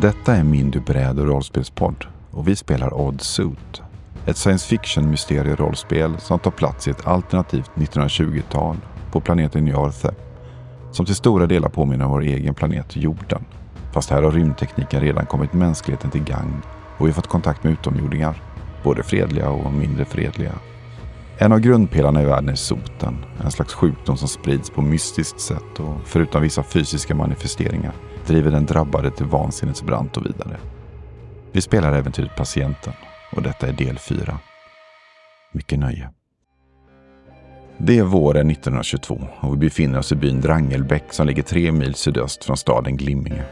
Detta är Mindy bräd och rollspelspodd och vi spelar Odd Suit. Ett science fiction mysterierollspel som tar plats i ett alternativt 1920-tal på planeten Njorthe. Som till stora delar påminner om vår egen planet jorden. Fast här har rymdtekniken redan kommit mänskligheten till gagn och vi har fått kontakt med utomjordingar. Både fredliga och mindre fredliga. En av grundpelarna i världen är soten, en slags sjukdom som sprids på mystiskt sätt och förutom vissa fysiska manifesteringar driver den drabbade till vansinnets brant och vidare. Vi spelar äventyret Patienten och detta är del 4. Mycket nöje. Det är våren 1922 och vi befinner oss i byn Drangelbäck som ligger tre mil sydöst från staden Glimminge.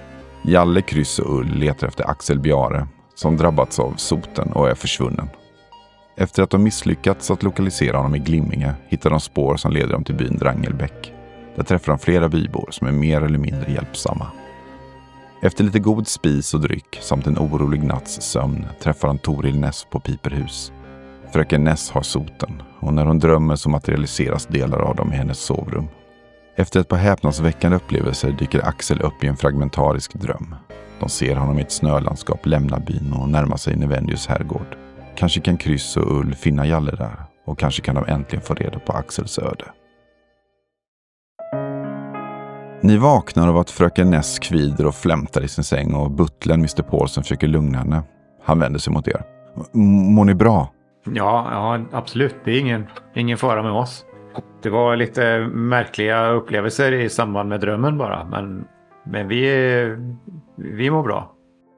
Jalle, Kryss och Ull letar efter Axel Bjare som drabbats av soten och är försvunnen. Efter att de misslyckats att lokalisera honom i Glimminge hittar de spår som leder dem till byn Drangelbäck. Där träffar de flera bybor som är mer eller mindre hjälpsamma. Efter lite god spis och dryck samt en orolig natts sömn träffar han Toril Ness på Piperhus. Fröken Ness har soten och när hon drömmer så materialiseras delar av dem i hennes sovrum. Efter ett par häpnadsväckande upplevelser dyker Axel upp i en fragmentarisk dröm. De ser honom i ett snölandskap lämna byn och närma sig Nevendius herrgård. Kanske kan Kryss och Ull finna Jalle där och kanske kan de äntligen få reda på Axels öde. Ni vaknar av att fröken Ness kvider och flämtar i sin säng och butlern Mr Paulsen försöker lugna henne. Han vänder sig mot er. Mår ni bra? Ja, ja, absolut. Det är ingen, ingen fara med oss. Det var lite märkliga upplevelser i samband med drömmen bara. Men, men vi, vi mår bra.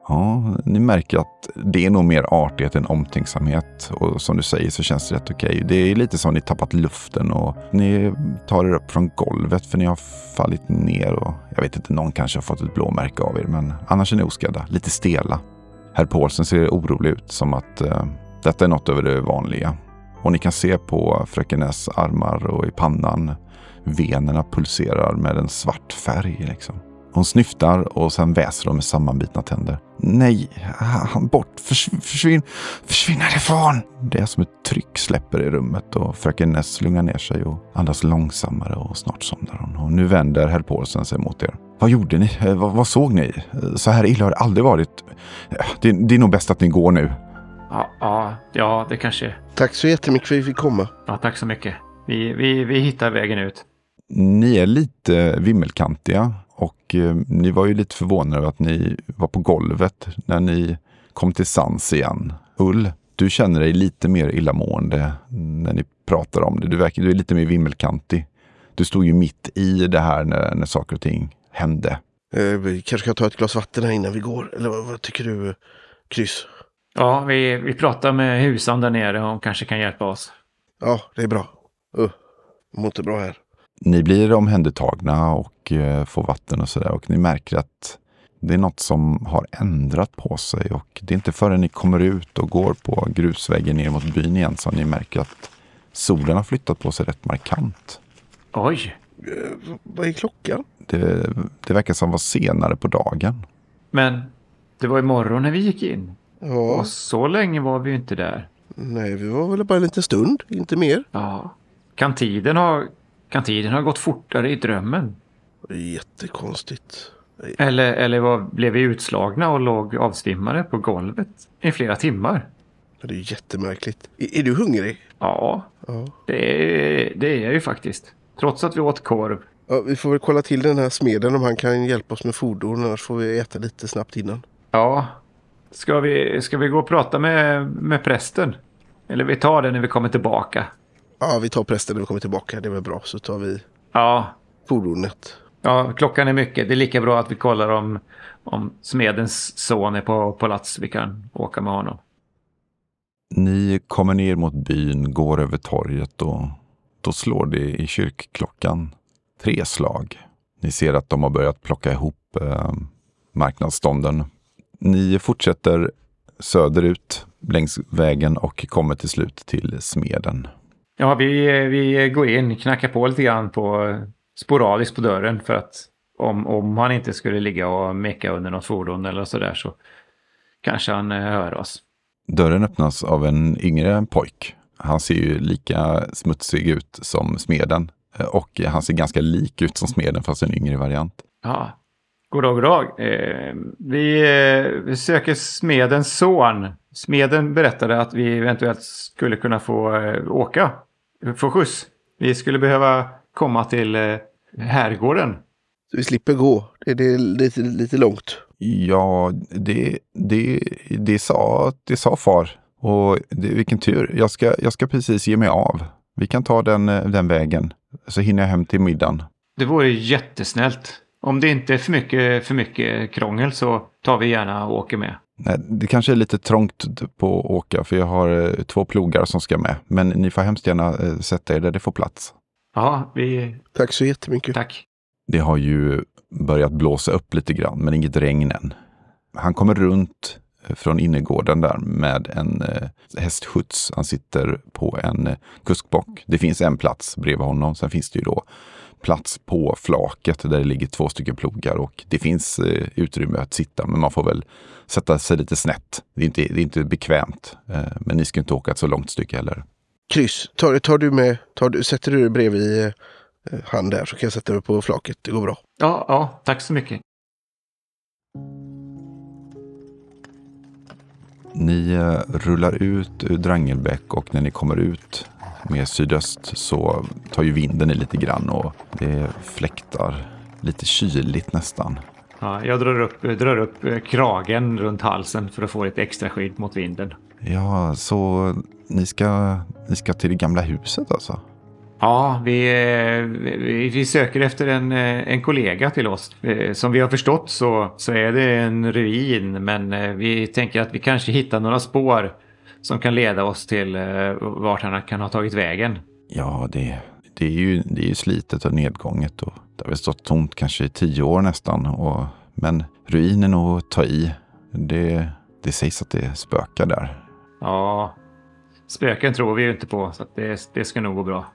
Ja, ni märker att det är nog mer artighet än omtänksamhet. Och som du säger så känns det rätt okej. Okay. Det är lite som ni tappat luften och ni tar er upp från golvet för ni har fallit ner och jag vet inte, någon kanske har fått ett blåmärke av er. Men annars är ni oskadda, lite stela. Herr Paulsen ser orolig ut som att eh, detta är något över det vanliga. Och ni kan se på fröken S armar och i pannan venerna pulserar med en svart färg. Liksom. Hon snyftar och sen väser hon med sammanbitna tänder. Nej, han bort. Förs försvinn, försvinn härifrån! Det är som ett tryck släpper i rummet och fröken Ness lugnar ner sig och andas långsammare och snart somnar hon. Och nu vänder herr Paulsen sig mot er. Vad gjorde ni? Eh, vad, vad, såg ni? Så här illa har det aldrig varit. Det, det är nog bäst att ni går nu. Ja, ja, ja, det kanske... Tack så jättemycket för att vi fick komma. Ja, tack så mycket. Vi, vi, vi hittar vägen ut. Ni är lite vimmelkantiga och eh, ni var ju lite förvånade över att ni var på golvet när ni kom till sans igen. Ull, du känner dig lite mer illamående när ni pratar om det. Du, verkar, du är lite mer vimmelkantig. Du stod ju mitt i det här när, när saker och ting hände. Eh, vi kanske ska ta ett glas vatten här innan vi går. Eller vad, vad tycker du, Kryss? Ja, vi, vi pratar med husan där nere och hon kanske kan hjälpa oss. Ja, det är bra. Uh, mår inte bra här. Ni blir omhändertagna och eh, får vatten och sådär och ni märker att det är något som har ändrat på sig och det är inte förrän ni kommer ut och går på grusvägen ner mot byn igen som ni märker att solen har flyttat på sig rätt markant. Oj! Eh, vad är klockan? Det, det verkar som var senare på dagen. Men det var imorgon när vi gick in. Ja. Och så länge var vi ju inte där. Nej, vi var väl bara en liten stund, inte mer. Ja. Kan tiden ha, kan tiden ha gått fortare i drömmen? Jättekonstigt. Eller, eller var, blev vi utslagna och låg avsvimmade på golvet i flera timmar? Det är jättemärkligt. Är, är du hungrig? Ja, Ja. det är, det är jag ju faktiskt. Trots att vi åt korv. ja. Vi får väl kolla till den här smeden om han kan hjälpa oss med fordon. Annars får vi äta lite snabbt innan. Ja. Ska vi, ska vi gå och prata med, med prästen? Eller vi tar det när vi kommer tillbaka. Ja, vi tar prästen när vi kommer tillbaka. Det är väl bra. Så tar vi Ja, fordonet. ja klockan är mycket. Det är lika bra att vi kollar om, om smedens son är på plats. Vi kan åka med honom. Ni kommer ner mot byn, går över torget och då slår det i kyrkklockan tre slag. Ni ser att de har börjat plocka ihop eh, marknadsstånden. Ni fortsätter söderut längs vägen och kommer till slut till smeden. Ja, vi, vi går in, knackar på lite grann på sporadiskt på dörren för att om, om han inte skulle ligga och meka under något fordon eller sådär så kanske han eh, hör oss. Dörren öppnas av en yngre pojk. Han ser ju lika smutsig ut som smeden eh, och han ser ganska lik ut som smeden fast en yngre variant. Ja, God dag, god dag. Eh, vi, eh, vi söker smedens son. Smeden berättade att vi eventuellt skulle kunna få eh, åka, få skjuts. Vi skulle behöva komma till eh, herrgården. Så vi slipper gå. Det, det är lite, lite långt. Ja, det, det, det, sa, det sa far. Och det, vilken tur. Jag ska, jag ska precis ge mig av. Vi kan ta den, eh, den vägen. Så hinner jag hem till middagen. Det vore jättesnällt. Om det inte är för mycket, för mycket krångel så tar vi gärna och åker med. Nej, det kanske är lite trångt på att åka för jag har eh, två plogar som ska med. Men ni får hemskt gärna eh, sätta er där det får plats. Ja, vi... Tack så jättemycket. Tack. Det har ju börjat blåsa upp lite grann, men inget regn än. Han kommer runt eh, från innergården där med en hästskjuts. Han sitter på en kuskbock. Det finns en plats bredvid honom. Sen finns det ju då plats på flaket där det ligger två stycken plogar och det finns eh, utrymme att sitta, men man får väl sätta sig lite snett. Det är inte, det är inte bekvämt, eh, men ni ska inte åka ett så långt stycke heller. Kryss. Tar, tar du med, tar du, sätter du dig bredvid eh, han där så kan jag sätta mig på flaket. Det går bra. Ja, ja, tack så mycket. Ni eh, rullar ut ur Drangelbäck och när ni kommer ut med sydöst så tar ju vinden i lite grann och det fläktar lite kyligt nästan. Ja, jag drar upp, drar upp eh, kragen runt halsen för att få lite extra skydd mot vinden. Ja, så ni ska, ni ska till det gamla huset alltså? Ja, vi, eh, vi, vi söker efter en, eh, en kollega till oss. Som vi har förstått så, så är det en ruin, men vi tänker att vi kanske hittar några spår som kan leda oss till vart han kan ha tagit vägen. Ja, det, det, är, ju, det är ju slitet och nedgånget och det har väl stått tomt kanske i tio år nästan. Och, men ruinen att ta i. Det, det sägs att det spökar där. Ja, spöken tror vi ju inte på så det, det ska nog gå bra.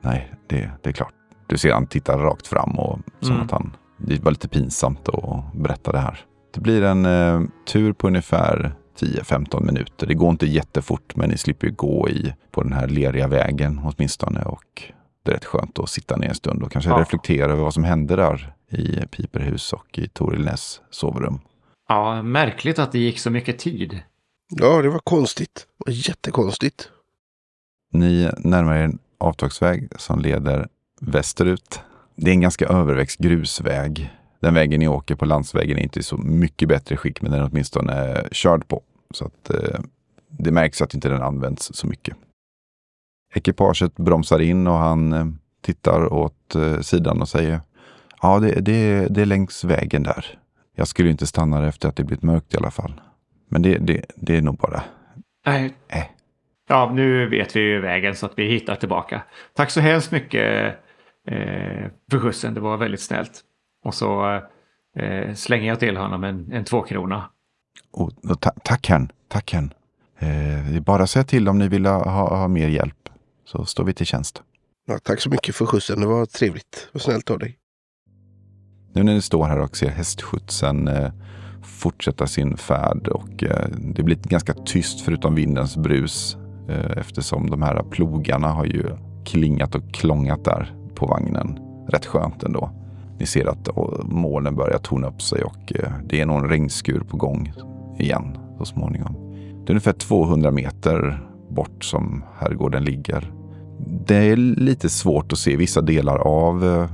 Nej, det, det är klart. Du ser han tittar rakt fram och som mm. att han... Det var lite pinsamt att berätta det här. Det blir en eh, tur på ungefär 10-15 minuter. Det går inte jättefort men ni slipper ju gå i på den här leriga vägen åtminstone. Och det är rätt skönt att sitta ner en stund och kanske ja. reflektera över vad som hände där i Piperhus och i Torilnäs sovrum. Ja, märkligt att det gick så mycket tid. Ja, det var konstigt. Det var jättekonstigt. Ni närmar er avtagsväg som leder västerut. Det är en ganska överväxt grusväg. Den vägen ni åker på landsvägen är inte i så mycket bättre skick, men den är åtminstone körd på. Så att eh, det märks att inte den används så mycket. Ekipaget bromsar in och han eh, tittar åt eh, sidan och säger Ja, det, det, det är längs vägen där. Jag skulle inte stanna där efter att det blivit mörkt i alla fall. Men det, det, det är nog bara... Nej. Äh. Ja, nu vet vi ju vägen så att vi hittar tillbaka. Tack så hemskt mycket eh, för skjutsen. Det var väldigt snällt. Och så eh, slänger jag till honom en, en tvåkrona. Oh, ta tack herrn, tack herrn. Eh, bara säga till om ni vill ha, ha, mer hjälp så står vi till tjänst. Ja, tack så mycket för skjutsen. Det var trevligt och snällt av dig. Nu när ni står här och ser hästskjutsen eh, fortsätta sin färd och eh, det blir ganska tyst förutom vindens brus Eh, eftersom de här plogarna har ju klingat och klångat där på vagnen. Rätt skönt ändå. Ni ser att molnen börjar torna upp sig och eh, det är någon regnskur på gång igen så småningom. Det är ungefär 200 meter bort som herrgården ligger. Det är lite svårt att se vissa delar av eh,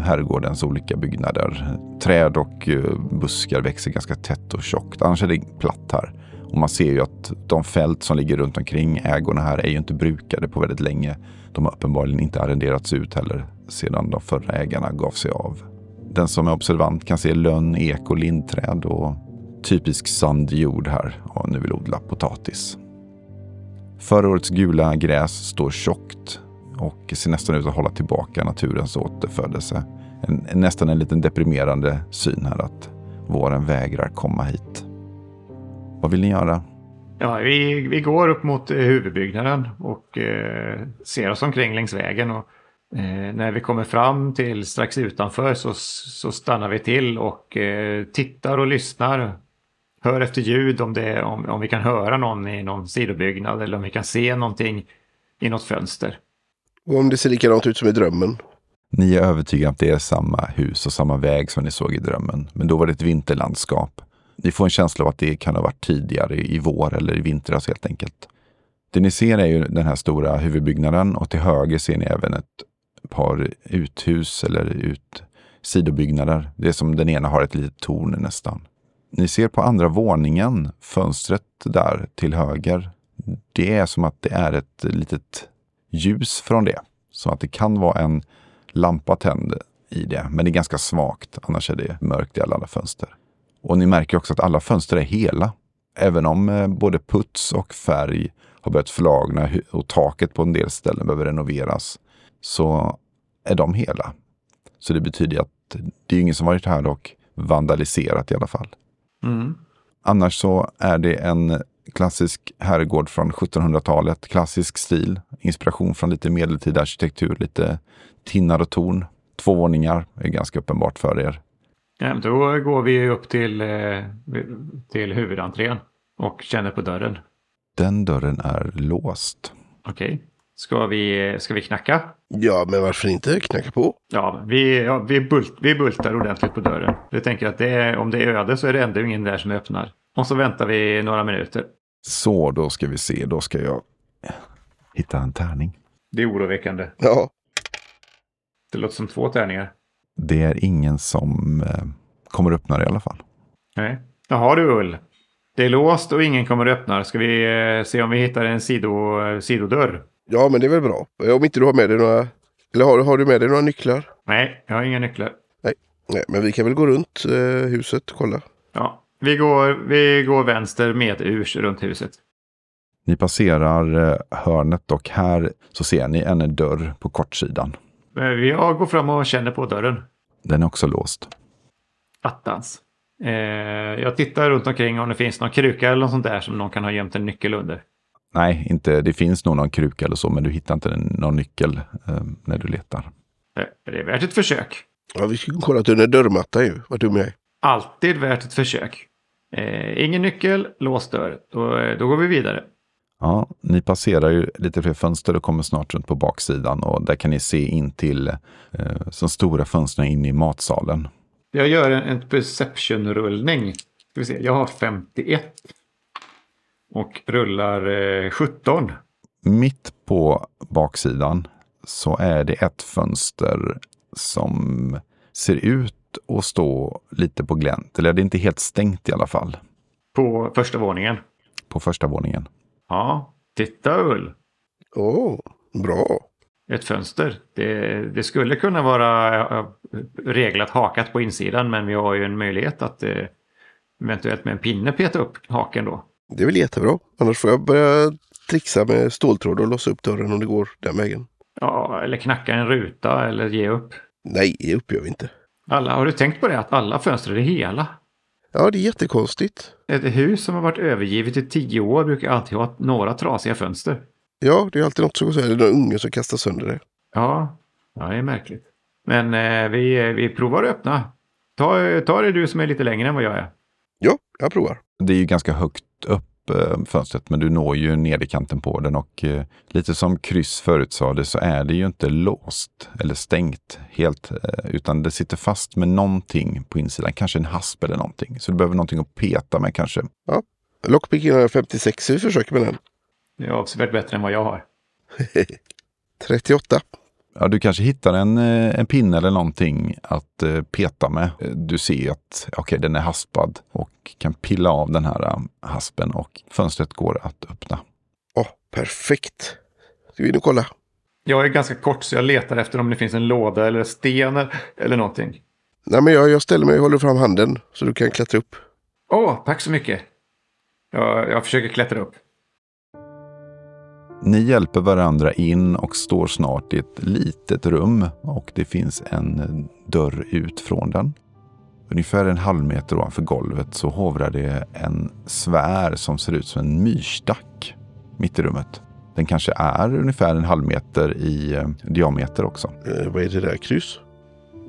herrgårdens olika byggnader. Träd och eh, buskar växer ganska tätt och tjockt. Annars är det platt här. Och man ser ju att de fält som ligger runt omkring ägorna här är ju inte brukade på väldigt länge. De har uppenbarligen inte arrenderats ut heller sedan de förra ägarna gav sig av. Den som är observant kan se lönn, ek och lindträd och typisk sandjord här om nu vill odla potatis. Förra årets gula gräs står tjockt och ser nästan ut att hålla tillbaka naturens återfödelse. En, nästan en liten deprimerande syn här att våren vägrar komma hit. Vad vill ni göra? Ja, vi, vi går upp mot eh, huvudbyggnaden och eh, ser oss omkring längs vägen. Och, eh, när vi kommer fram till strax utanför så, så stannar vi till och eh, tittar och lyssnar. Hör efter ljud om, det, om, om vi kan höra någon i någon sidobyggnad eller om vi kan se någonting i något fönster. Och om det ser likadant ut som i drömmen? Ni är övertygade att det är samma hus och samma väg som ni såg i drömmen. Men då var det ett vinterlandskap. Ni får en känsla av att det kan ha varit tidigare i vår eller i vintras helt enkelt. Det ni ser är ju den här stora huvudbyggnaden och till höger ser ni även ett par uthus eller ut sidobyggnader. Det är som den ena har ett litet torn nästan. Ni ser på andra våningen, fönstret där till höger. Det är som att det är ett litet ljus från det. Så att det kan vara en lampa tänd i det, men det är ganska svagt. Annars är det mörkt i alla, andra fönster. Och ni märker också att alla fönster är hela. Även om eh, både puts och färg har börjat förlagna och taket på en del ställen behöver renoveras så är de hela. Så det betyder att det är ingen som varit här och vandaliserat i alla fall. Mm. Annars så är det en klassisk herrgård från 1700-talet. Klassisk stil, inspiration från lite medeltida arkitektur, lite tinnar och torn. Två våningar är ganska uppenbart för er. Ja, då går vi upp till, eh, till huvudentrén och känner på dörren. Den dörren är låst. Okej. Ska, vi, ska vi knacka? Ja, men varför inte knacka på? Ja, vi, ja, vi, bult, vi bultar ordentligt på dörren. Jag tänker att det är, om det är öde så är det ändå ingen där som öppnar. Och så väntar vi några minuter. Så, då ska vi se. Då ska jag hitta en tärning. Det är oroväckande. Ja, Det låter som två tärningar. Det är ingen som eh, kommer öppna det i alla fall. Nej. Jaha du Ull. Det är låst och ingen kommer och öppnar. Ska vi eh, se om vi hittar en sido, eh, sidodörr? ja, men det är väl bra. Om inte du har med dig några... Eller har, har du med dig några nycklar? Nej, jag har inga nycklar. Nej, men vi kan väl gå runt eh, huset och kolla. Ja, vi går, vi går vänster med urs runt huset. Ni passerar hörnet och här så ser ni en dörr på kortsidan. Eh, Jag går fram och känner på dörren. Den är också låst. Attans. Eh, jag tittar runt omkring om det finns någon kruka eller något sånt där som någon kan ha gömt en nyckel under. Nej, inte, det finns nog någon kruka eller så, men du hittar inte någon nyckel eh, när du letar. Eh, Det är värt ett försök. Ja, vi ska kolla att under dörrmattan ju. Vad dum jag är. Alltid värt ett försök. Eh, ingen nyckel, låst dörr. Då, eh, då går vi vidare. Ja, ni passerar ju lite fler fönster och kommer snart runt på baksidan och där kan ni se in till eh, de stora fönstren in i matsalen. Jag gör en, en perception-rullning. Ska vi se, jag har 51. Och rullar eh, 17. Mitt på baksidan så är det ett fönster som ser ut att stå lite på glänt. Eller det är inte helt stängt i alla fall. På första våningen. På första våningen. Ja, titta Ull. Åh, bra. Ett fönster. Det, det skulle kunna vara reglat hakat på insidan men vi har ju en möjlighet att eh, eventuellt med en pinne peta upp haken då. Det är väl jättebra. Annars får jag börja trixa med ståltråd och låsa upp dörren om det går den vägen. Ja, eller knacka en ruta eller ge upp. Nej, det uppgör vi inte. Alla, har du tänkt på det att alla fönster är hela? Ja, det är jättekonstigt. Ett hus som har varit övergivet i tio år brukar alltid ha några trasiga fönster. Ja, det är alltid något som går här. Det är någon unge som kastar sönder det. Ja, ja det är märkligt. Men eh, vi, vi provar att öppna. Ta, ta det du som är lite längre än vad jag är. Ja, jag provar. Det är ju ganska högt upp eh, fönstret men du når ju nederkanten på den och eh, lite som kryss förutsade så är det ju inte låst eller stängt helt eh, utan det sitter fast med någonting på insidan. Kanske en hasp eller någonting. Så du behöver någonting att peta med kanske. Lockpick innan 56, vi försöker med den. Det är avsevärt bättre än vad jag har. 38. Ja, du kanske hittar en, eh, en pinne eller någonting att eh, peta med. Eh, Du ser att okej, den är haspad och kan pilla av den här haspen och fönstret går att öppna. Åh, perfekt. Ska vi och kolla? Jag är ganska kort så jag letar efter om det finns en låda eller sten eller- någonting. Nej, men jag, jag ställer mig och håller fram handen så du kan klättra upp. Åh, tack så mycket. Jag, jag försöker klättra upp. Ni hjälper varandra in och står snart i ett litet rum och det finns en dörr ut från den. Ungefär en halv meter ovanför golvet så hovrar det en sfär som ser ut som en myrstack mitt i rummet. Den kanske är ungefär en halv meter i eh, diameter också. Eh, vad är det där? Kryss?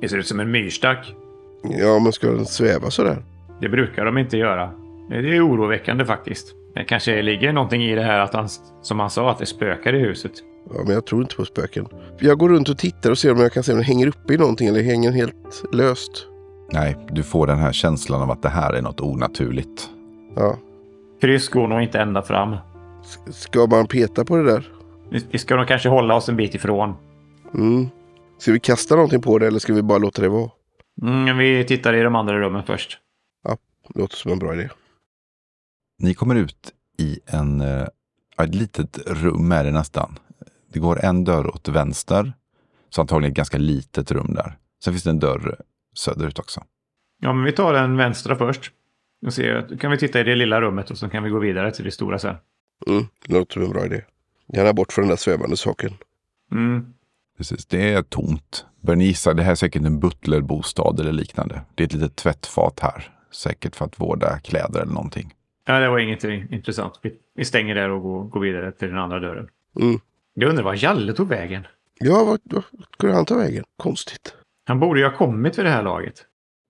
Det ser ut som en myrstack. Ja, men ska den sväva sådär? Det brukar de inte göra. Det är oroväckande faktiskt. Det kanske ligger någonting i det här att han, som han sa, att det spökar i huset. Ja, men jag tror inte på spöken. Jag går runt och tittar och ser om jag kan se om den hänger uppe i någonting eller hänger helt löst. Nej, du får den här känslan av att det här är något onaturligt. Ja. Kryss går nog inte ända fram. S- Ska man peta på det där? Vi ska nog kanske hålla oss en bit ifrån. Mm. Ska vi kasta någonting på det eller ska vi bara låta det vara? Mm, vi tittar i de andra rummen först. Det låter som en bra idé. Ni kommer ut i en, eh, ett litet rum är det nästan. Det går en dörr åt vänster, så antagligen ett ganska litet rum där. Sen finns det en dörr söderut också. Ja, men vi tar den vänstra först. Och ser, då kan vi titta i det lilla rummet och så kan vi gå vidare till det stora sen. Mm. Det låter som en bra idé. Gärna bort från den där svävande saken. Mm. Precis, det är tomt. Bör ni gissa, det här är säkert en butlerbostad eller liknande. Det är ett litet tvättfat här. Säkert för att vårda kläder eller någonting. Ja, det var ingenting intressant. Vi, vi stänger där och går, går vidare till den andra dörren. Mm. Jag undrar var Jalle tog vägen. Ja, vart vart skulle han ta vägen? Konstigt. Han borde ju ha kommit vid det här laget.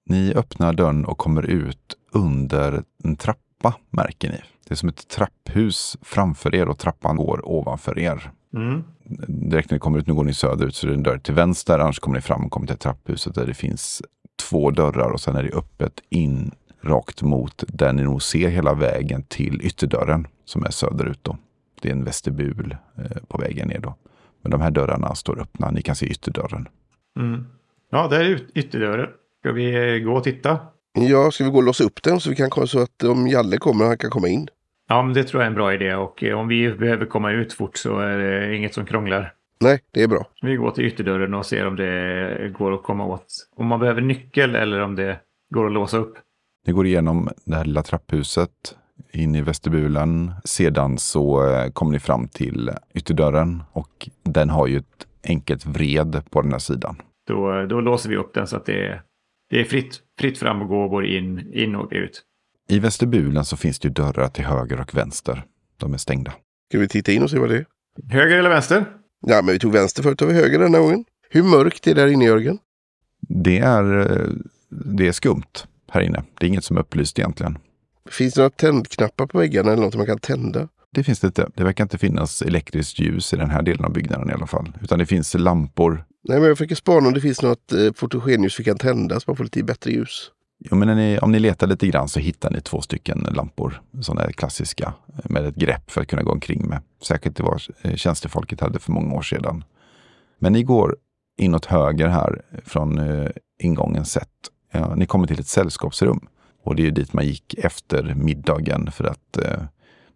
Ni öppnar dörren och kommer ut under en trappa, märker ni. Det är som ett trapphus framför er och trappan går ovanför er. Mm. Direkt när ni kommer ut, nu går ni söderut, så det är en dörr till vänster. Annars kommer ni fram och kommer till trapphuset där det finns två dörrar och sen är det öppet in rakt mot där ni nog ser hela vägen till ytterdörren som är söderut. Då. Det är en vestibul eh, på vägen ner då. Men de här dörrarna står öppna. Ni kan se ytterdörren. Mm. Ja, där är yt- ytterdörren. Ska vi eh, gå och titta? Ja, ska vi gå och låsa upp den så vi kan så att om Jalle kommer han kan komma in? Ja, men det tror jag är en bra idé. Och eh, om vi behöver komma ut fort så är det inget som krånglar. Nej, det är bra. Vi går till ytterdörren och ser om det går att komma åt. Om man behöver nyckel eller om det går att låsa upp. Ni går igenom det här lilla trapphuset in i vestibulen. Sedan så eh, kommer ni fram till ytterdörren och den har ju ett enkelt vred på den här sidan. Då, då låser vi upp den så att det är, det är fritt, fritt fram och gå både in, in och ut. I vestibulen så finns det ju dörrar till höger och vänster. De är stängda. Ska vi titta in och se vad det är? Höger eller vänster? Ja, men vi tog vänster förut, tar vi höger denna gången. Hur mörkt är det där inne Jörgen? Det är, eh, det är skumt här inne. Det är inget som är upplyst egentligen. Finns det några tändknappar på väggarna eller något man kan tända? Det finns det inte. Det verkar inte finnas elektriskt ljus i den här delen av byggnaden i alla fall. Utan det finns lampor. Nej, men jag försöker spana om det finns något eh, fotogenljus vi kan tända så man får lite bättre ljus. Jo, men ni, om ni letar lite grann så hittar ni två stycken lampor. Sådana här klassiska med ett grepp för att kunna gå omkring med. Säkert det var eh, tjänstefolket hade för många år sedan. Men ni går inåt höger här från eh, ingången sett. Ja, ni kommer till ett sällskapsrum. Och det är dit man gick efter middagen för att eh,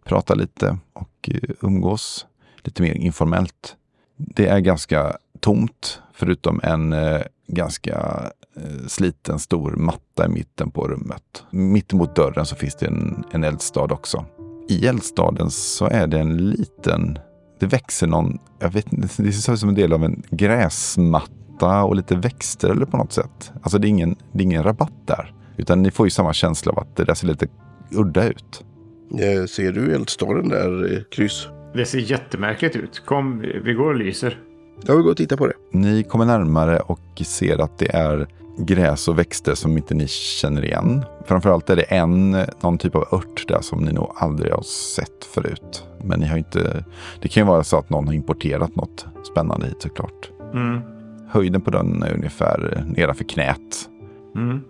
prata lite och eh, umgås lite mer informellt. Det är ganska tomt förutom en eh, ganska eh, sliten stor matta i mitten på rummet. Mittemot dörren så finns det en, en eldstad också. I eldstaden så är det en liten, det växer någon, jag vet inte, det ser ut som en del av en gräsmatta och lite växter eller på något sätt. Alltså det är ingen, det är ingen rabatt där. Utan ni får ju samma känsla av att det där ser lite udda ut. Eh, ser du eldstaden där, eh, kryss? Det ser jättemärkligt ut. Kom, vi vi går och lyser. Ja, vi går och tittar på det. Ni kommer närmare och ser att det är gräs och växter som inte ni känner igen. Framförallt är det en, någon typ av ört där som ni nog aldrig har sett förut. Men ni har inte, det kan ju vara så att någon har importerat något spännande hit såklart. Mm. Höjden på den är ungefär nedanför knät. Mm.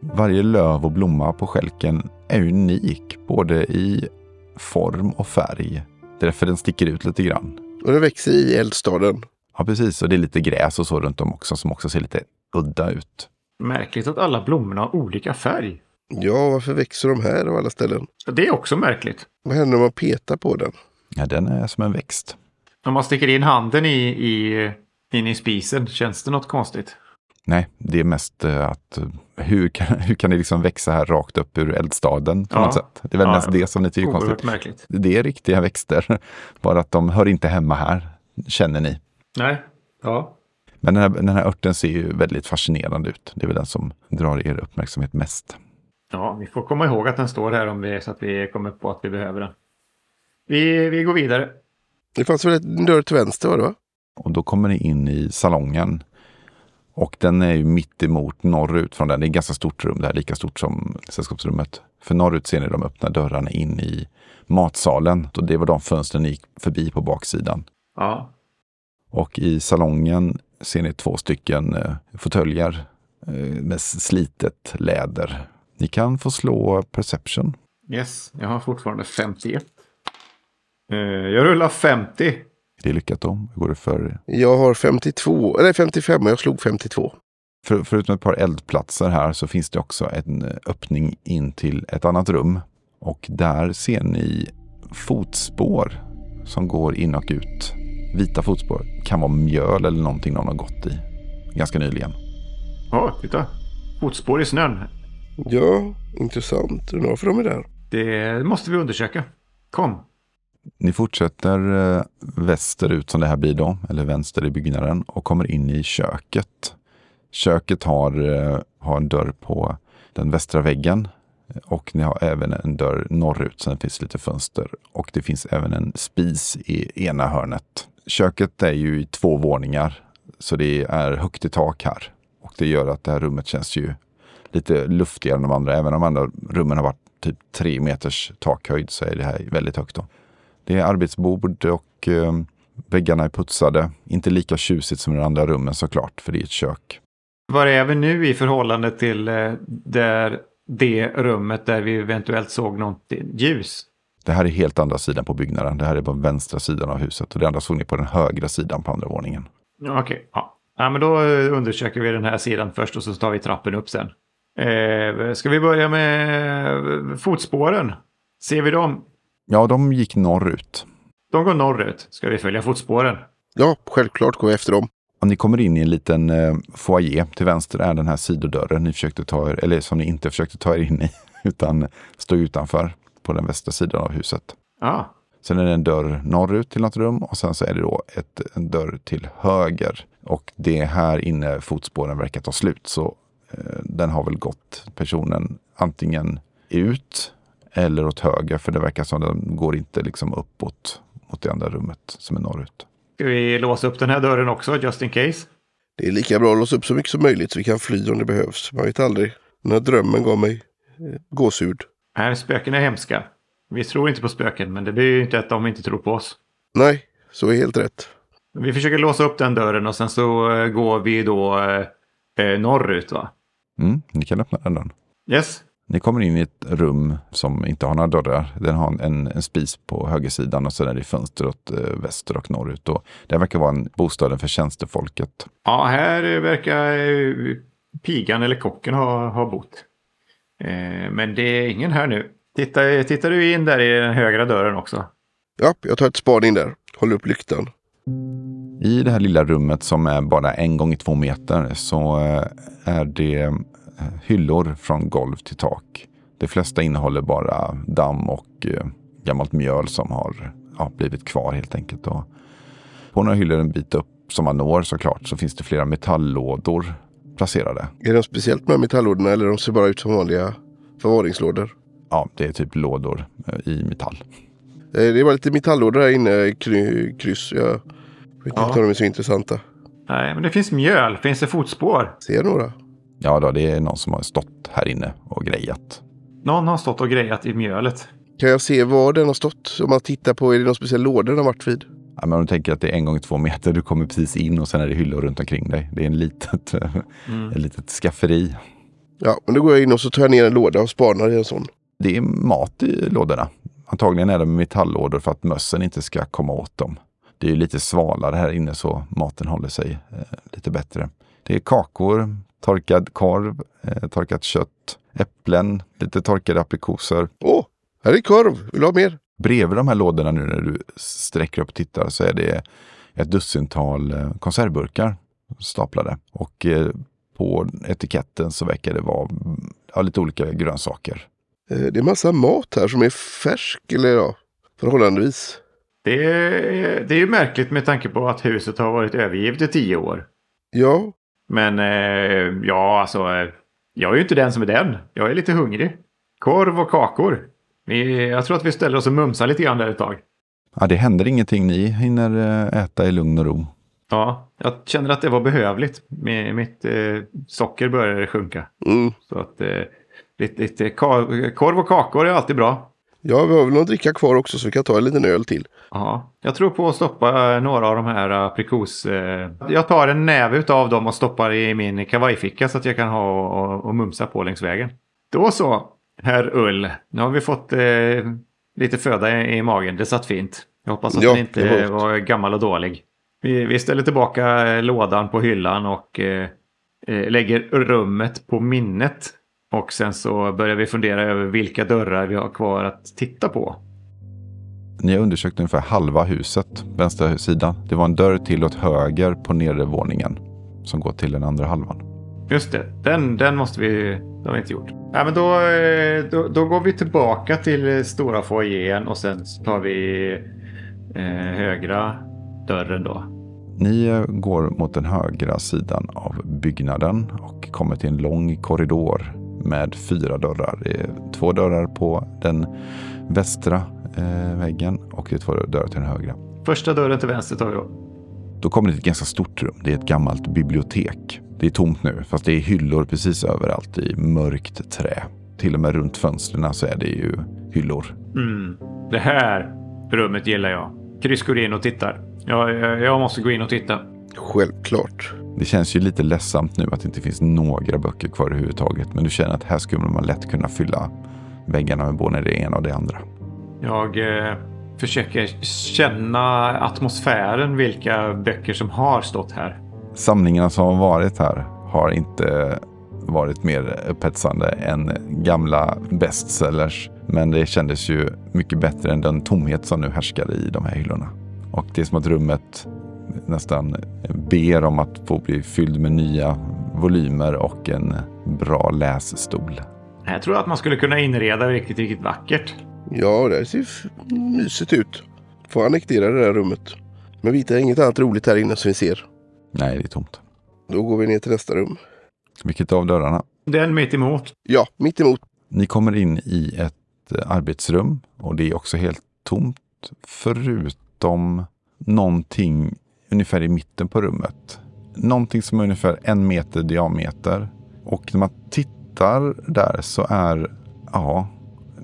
Varje löv och blomma på skälken är unik, både i form och färg. Det är därför den sticker ut lite grann. Och det växer i eldstaden. Ja, precis. Och det är lite gräs och så runt om också som också ser lite udda ut. Märkligt att alla blommorna har olika färg. Ja, varför växer de här av alla ställen? Det är också märkligt. Vad händer om man petar på den? Ja, den är som en växt. Om man sticker in handen i, i, in i spisen, känns det något konstigt? Nej, det är mest eh, att eh, hur kan, hur kan det liksom växa här rakt upp ur eldstaden på Ja. något sätt? Det är väl Ja, mest det som ni tycker är konstigt. märkligt. Det är riktiga växter, bara att de hör inte hemma här, känner ni. Nej. Ja. Men den här, den här örten ser ju väldigt fascinerande ut. Det är väl den som drar er uppmärksamhet mest. Ja, vi får komma ihåg att den står här om vi, så att vi kommer på att vi behöver den. Vi, vi går vidare. Det fanns väl en dörr till vänster, var det va? Och då kommer ni in i salongen. Och den är ju mitt emot norrut från den. Det är ett ganska stort rum, det här lika stort som sällskapsrummet. För norrut ser ni de öppna dörrarna in i matsalen. Och det var de fönstren ni gick förbi på baksidan. Ja. Och i salongen ser ni två stycken eh, fåtöljer eh, med slitet läder. Ni kan få slå perception. Yes, jag har fortfarande 51. Eh, jag rullar 50. Det är lyckat då. Hur går det för Jag har 52, eller 55 och jag slog 52. För, förutom ett par eldplatser här så finns det också en öppning in till ett annat rum. Och där ser ni fotspår som går in och ut. Vita fotspår. Kan vara mjöl eller någonting någon har gått i. Ganska nyligen. Ja, titta. Fotspår i snön. Ja, intressant. Undrar varför de är där. Det måste vi undersöka. Kom. Ni fortsätter eh, västerut som det här blir då, eller vänster i byggnaden och kommer in i köket. Köket har, eh, har en dörr på den västra väggen eh, och ni har även en dörr norrut, sen finns lite fönster och det finns även en spis i ena hörnet. Köket är ju i två våningar, så det är högt i tak här. Och det gör att det här rummet känns ju lite luftigare än de andra. Även om de andra rummen har varit typ tre meters takhöjd så är det här väldigt högt. Då. Det är arbetsbord och eh, väggarna är putsade. Inte lika tjusigt som i de andra rummen såklart, för det är ett kök. Var är vi nu i förhållande till eh, där det rummet där vi eventuellt såg något ljus? Det här är helt andra sidan på byggnaden. Det här är på vänstra sidan av huset och det andra såg ni på den högra sidan på andra våningen. Okej, ja. ja. men då eh, undersöker vi den här sidan först och så tar vi trappen upp sen. Eh, ska vi börja med eh, fotspåren? Ser vi dem? Ja, de gick norrut. De går norrut. Ska vi följa fotspåren? Ja, självklart går vi efter dem. Och ni kommer in i en liten eh, foyer. Till vänster är den här sidodörren ni försökte ta er, eller som ni inte försökte ta er in i, utan stod utanför på den västra sidan av huset. Ja, Sen är det en dörr norrut till något rum och sen så är det då ett, en dörr till höger. Och det är här inne fotspåren verkar ta slut. Så eh, den har väl gått personen antingen ut eller åt höger. För det verkar som den går inte liksom uppåt mot det andra rummet som är norrut. ska vi låsa upp den här dörren också just in case? Det är lika bra att låsa upp så mycket som möjligt så vi kan fly om det behövs. Man vet aldrig. Den här drömmen gav mig eh, gåshud. Nej, spöken är hemska. Vi tror inte på spöken, men det blir ju inte att de inte tror på oss. Nej, så är helt rätt. Vi försöker låsa upp den dörren och sen så eh, går vi då eh, eh, norrut va? Mm, ni kan öppna den dörren. Yes. Ni kommer in i ett rum som inte har några dörrar. Den har en, en spis på högersidan och sen är det fönster åt eh, väster och norrut. Och det verkar vara en bostaden för tjänstefolket. Ja, här verkar eh, pigan eller kocken ha, ha bott. Eh, men det är ingen här nu. Titta, tittar du in där i den högra dörren också? Ja, jag tar ett spad in där. Håller upp lyktan. I det här lilla rummet som är bara en gång i två meter så eh, är det eh, hyllor från golv till tak. De flesta innehåller bara damm och eh, gammalt mjöl som har ja, blivit kvar helt enkelt. Och på några hyllor en bit upp som man når såklart så finns det flera metalllådor placerade. Är det speciellt med metallådorna eller de ser bara ut som vanliga förvaringslådor? Ja, det är typ lådor eh, i metall. Eh, Det var lite metallådor här inne, kry, kryss. Jag vet Ja. inte om de är så intressanta. Nej, men det finns mjöl. Finns det fotspår? Ser några? Ja, då, det är någon som har stått här inne och grejat. Någon har stått och grejat i mjölet. Kan jag se var den har stått? Om man tittar på, är det någon speciell låda den har varit vid? Ja, men om du tänker att det är en gång två meter, du kommer precis in och sen är det hyllor runt omkring dig. Det är en litet, Mm. ett litet skafferi. Ja, men då går jag in och så tar jag ner en låda och spanar i en sån. Det är mat i lådorna. Antagligen är det metalllådor för att mössen inte ska komma åt dem. Det är ju lite svalare här inne så maten håller sig eh, lite bättre. Det är kakor, torkad korv, eh, torkat kött, äpplen, lite torkade aprikoser. Åh, här är korv. Vill du ha mer? Bredvid de här lådorna nu när du sträcker upp och tittar så är det ett dussintal eh, konservburkar staplade. Och eh, på etiketten så verkar det vara mm, ja, lite olika grönsaker. Eh, Det är massa mat här som är färsk, eller ja, förhållandevis. Det är, det är ju märkligt med tanke på att huset har varit övergivet i tio år. Ja, Men eh, ja, alltså. eh, Jag är ju inte den som är den. Jag är lite hungrig. Korv och kakor. Vi, jag tror att vi ställer oss och mumsar lite grann där ett tag. Ja, det händer ingenting. Ni hinner eh, äta i lugn och ro. Ja, jag känner att det var behövligt. Med, mitt eh, socker börjar sjunka. mm. Så att eh, lite, lite korv och kakor är alltid bra. Ja, vi har väl någon dricka kvar också så vi kan ta en liten öl till. Ja, jag tror på att stoppa eh, några av de här aprikos... Eh, jag tar en näve av dem och stoppar i min kavajficka så att jag kan ha och, och mumsa på längs vägen. Då så, herr Ull. Nu har vi fått eh, lite föda i, i, magen. Det satt fint. Jag hoppas att Ja, den inte var- var gammal och dålig. Vi, vi ställer tillbaka eh, lådan på hyllan och eh, eh, lägger rummet på minnet. Och sen så börjar vi fundera över vilka dörrar vi har kvar att titta på. Ni har undersökt ungefär halva huset, vänstra sidan. Det var en dörr till åt höger på nedre våningen som går till den andra halvan. Just det, den, den måste vi... Det har vi inte gjort. Ja, men då, eh, då, då går vi tillbaka till stora foajén och sen tar vi eh, högra dörren då. Ni eh, går mot den högra sidan av byggnaden och kommer till en lång korridor med fyra dörrar. Det är två dörrar på den västra eh, väggen och det är två dörrar till den högra. Första dörren till vänster tar vi då. Då kommer till ett ganska stort rum. Det är ett gammalt bibliotek. Det är tomt nu, fast det är hyllor precis överallt i mörkt trä. Till och med runt fönstren så är det ju hyllor. Mm. Det här rummet gillar jag. Chris går in och tittar. Ja, jag, jag måste gå in och titta. Självklart. Det känns ju lite ledsamt nu att det inte finns några böcker kvar överhuvudtaget. Men du känner att här skulle man lätt kunna fylla väggarna med både det ena och det andra. Jag eh, försöker känna atmosfären, vilka böcker som har stått här. Samlingarna som har varit här har inte varit mer upphetsande än gamla bestsellers. Men det kändes ju mycket bättre än den tomhet som nu härskar i de här hyllorna. Och det är som att rummet nästan ber om att få bli fylld med nya volymer och en bra lässtol. Jag tror att man skulle kunna inreda riktigt, riktigt vackert. Ja, det ser mysigt ut. Får annektera det där rummet. Men vi hittar inget annat roligt här inne som vi ser. Nej, det är tomt. Då går vi ner till nästa rum. Vilket av dörrarna? Den mitt emot. Ja, mitt emot. Ni kommer in i ett eh, arbetsrum och det är också helt tomt förutom någonting ungefär i mitten på rummet. Någonting som är ungefär en meter diameter. Och när man tittar där så är, ja,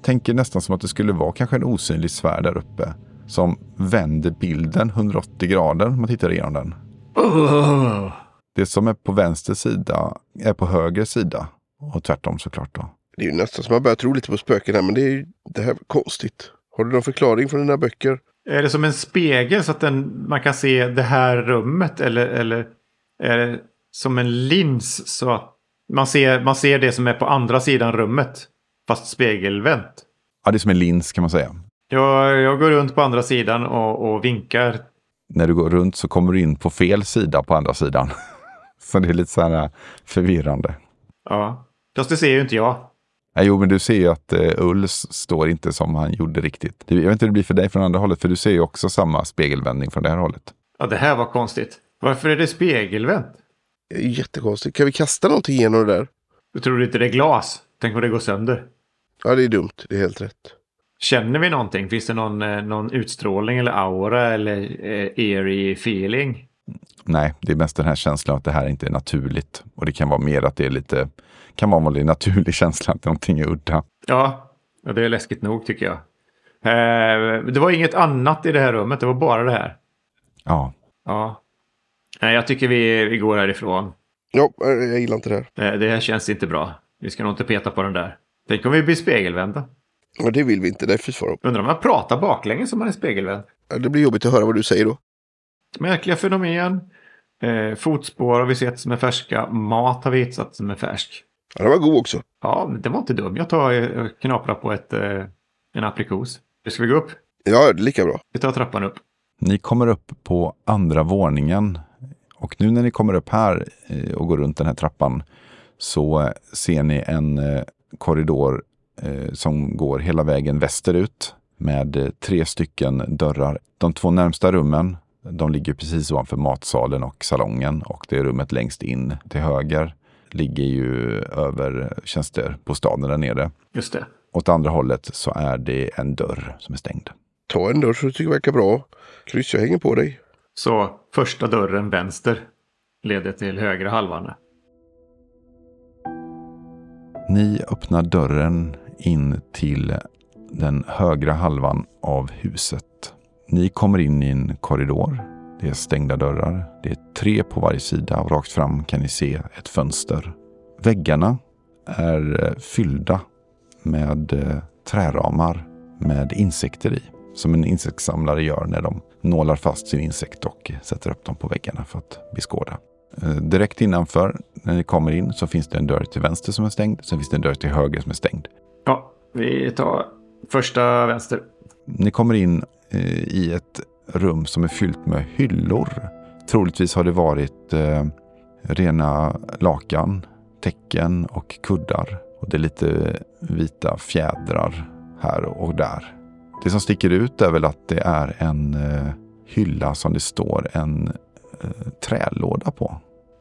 tänker nästan som att det skulle vara kanske en osynlig sfär där uppe. Som vänder bilden 180 grader om man tittar igenom den. Oh. Det som är på vänster sida är på höger sida. Och tvärtom såklart då. Det är ju nästan som man börjar tro lite på spöken här, men det är ju det här var konstigt. Har du någon förklaring från dina böcker? Är det som en spegel så att den, man kan se det här rummet eller, eller är det som en lins så att man ser, man ser det som är på andra sidan rummet fast spegelvänt? Ja, det är som en lins kan man säga. Jag, jag går runt på andra sidan och, och vinkar. När du går runt så kommer du in på fel sida på andra sidan. Så det är lite så här förvirrande. Ja. Fast det ser ju inte jag. Nej, jo, men du ser ju att uh, Ulls står inte som han gjorde riktigt. Jag vet inte hur det blir för dig från andra hållet, för du ser ju också samma spegelvändning från det här hållet. Ja, det här var konstigt. Varför är det spegelvänt? Det är jättekonstigt. Kan vi kasta någonting genom det där? Du tror inte det är glas? Tänk om det går sönder. Ja, det är dumt. Det är helt rätt. Känner vi någonting? Finns det någon, eh, någon utstrålning eller aura eller eh, eerie feeling? Nej, det är mest den här känslan att det här inte är naturligt. Och det kan vara mer att det är lite, kan vara en vanlig naturlig känsla att någonting är udda. Ja, ja, det är läskigt nog tycker jag. Eh, det var inget annat i det här rummet, det var bara det här. Ja, Ja. Nej, jag tycker vi, vi går härifrån. Ja, eh, jag gillar inte det här. Eh, det här känns inte bra. Vi ska nog inte peta på den där. Tänk om vi blir spegelvända. Ja, det vill vi inte. Det är. Undrar om man pratar baklänges om man är spegelvänd. Ja, Det blir jobbigt att höra vad du säger då. Märkliga fenomen. Eh, fotspår har vi sett som är färska. Mat har vi hittat som är färsk. Ja, den var god också. Ja, men det var inte dum. Jag tar eh, knaprar på ett, eh, en aprikos. Ska vi gå upp? Ja, det är lika bra. Vi tar trappan upp. Ni kommer upp på andra våningen och nu när ni kommer upp här eh, och går runt den här trappan så eh, ser ni en korridor som går hela vägen västerut med tre stycken dörrar. De två närmsta rummen de ligger precis ovanför matsalen och salongen och det rummet längst in till höger ligger ju över tjänstebostaden där nere. Just det. Åt andra hållet så är det en dörr som är stängd. Ta en dörr så du tycker verkar bra. Kryss, jag hänger på dig. Så första dörren vänster leder till högra halvan. Ni öppnar dörren in till den högra halvan av huset. Ni kommer in i en korridor. Det är stängda dörrar. Det är tre på varje sida och rakt fram kan ni se ett fönster. Väggarna är eh, fyllda med eh, träramar med insekter i. Som en insektssamlare gör när de nålar fast sin insekt och sätter upp dem på väggarna för att beskåda. Eh, direkt innanför, när ni kommer in, så finns det en dörr till vänster som är stängd. Sen finns det en dörr till höger som är stängd. Ja, vi tar första vänster. Ni kommer in eh, i ett rum som är fyllt med hyllor. Troligtvis har det varit eh, rena lakan, täcken och kuddar. Och det är lite vita fjädrar här och där. Det som sticker ut är väl att det är en eh, hylla som det står en eh, trälåda på.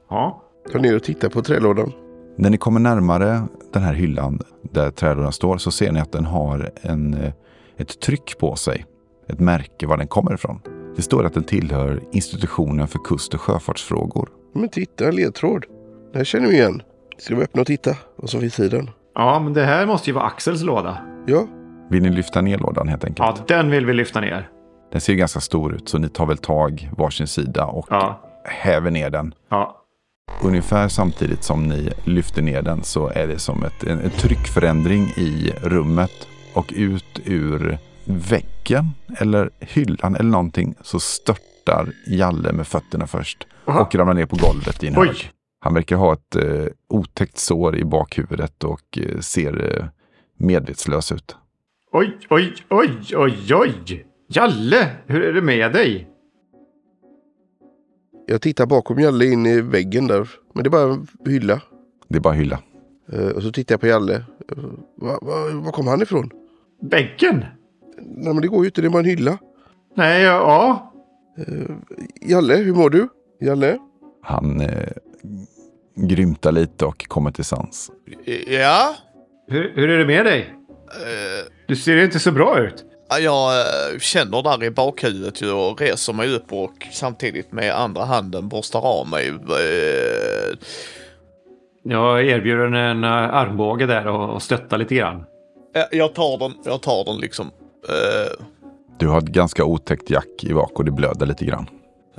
Ja. Ta ner och titta på trälådan. När ni kommer närmare den här hyllan där trälådan står så ser ni att den har en, eh, ett tryck på sig. Ett märke var den kommer ifrån. Det står att den tillhör institutionen för kust och sjöfartsfrågor. Men titta, en ledtråd. Det här känner vi igen. Ska vi öppna och titta vad som finns i den? Ja, men det här måste ju vara Axels låda. Ja, Vill ni lyfta ner lådan helt enkelt? Ja, den vill vi lyfta ner. Den ser ju ganska stor ut så ni tar väl tag varsin sida och Ja. häver ner den. Ja. Ungefär samtidigt som ni lyfter ner den så är det som ett, en, en tryckförändring i rummet och ut ur väggen eller hyllan eller någonting så störtar Jalle med fötterna först Aha. och ramlar ner på golvet i en Oj! hög. Han verkar ha ett eh, otäckt sår i bakhuvudet och eh, ser eh, medvetslös ut. Oj, oj, oj, oj, oj! Jalle, hur är det med dig? jag tittar bakom Jalle in i väggen där. Men det är bara en hylla. Det är bara hylla. Eh, och så tittar jag på Jalle. Var va, var kom han ifrån? Väggen? Nej men det går ju inte, det är bara en hylla. Nej, ja. Eh, Jalle, hur mår du? Jalle? Han eh, grymtar lite och kommer till sans. Ja, Hur, hur är det med dig? eh, Du ser inte så bra ut. jag eh, känner där i bakhuvudet ju och reser mig upp och samtidigt med andra handen borstar av mig. eh, Jag erbjuder en, armbåge där och, stöttar lite grann. eh, Jag tar den, jag tar den liksom. Eh, Du har ett ganska otäckt jack i bak och det blöder lite grann.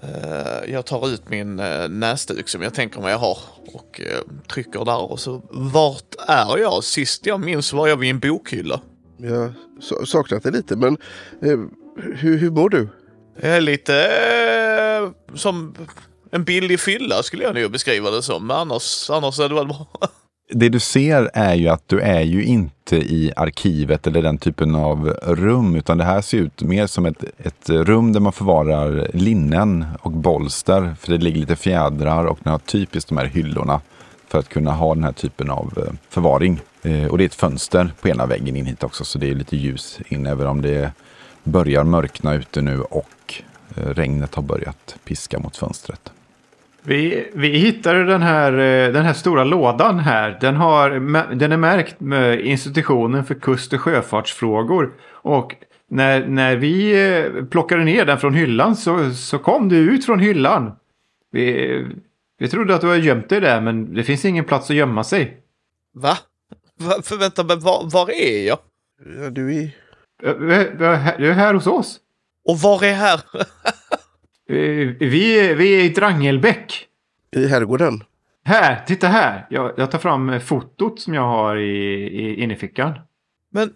eh, Jag tar ut min eh, näsduk som jag tänker mig jag har och trycker där och så vart är jag? Sist jag minns var jag vid en bokhylla. Jag har sa- saknat det lite men hur, hur mår du? Jag är lite som en billig fylla skulle jag nog beskriva det som. Men annars, annars är det väl bra. Det du ser är ju att du är ju inte i arkivet eller den typen av rum, utan det här ser ut mer som ett, ett rum där man förvarar linnen och bolster, för det ligger lite fjädrar och den har typiskt de här hyllorna för att kunna ha den här typen av eh, förvaring. Eh, och det är ett fönster på ena väggen in hit också, så det är lite ljus in, även om det börjar mörkna ute nu och eh, regnet har börjat piska mot fönstret. Vi, vi hittade den här, eh, den här stora lådan här. Den, har, den är märkt med institutionen för kust och sjöfartsfrågor. Och när, när vi eh, plockade ner den från hyllan så, så kom du ut från hyllan. Vi, vi trodde att du hade gömt dig där men det finns ingen plats att gömma sig. Va? Va för vänta, men var, var är jag? Ja, du är... Eh, Du är här hos oss. Och var är här? Eh, Vi, vi är i Drangelbäck. i herrgården. Här, titta här. Jag, jag tar fram fotot som jag har i, i innerfickan. Men,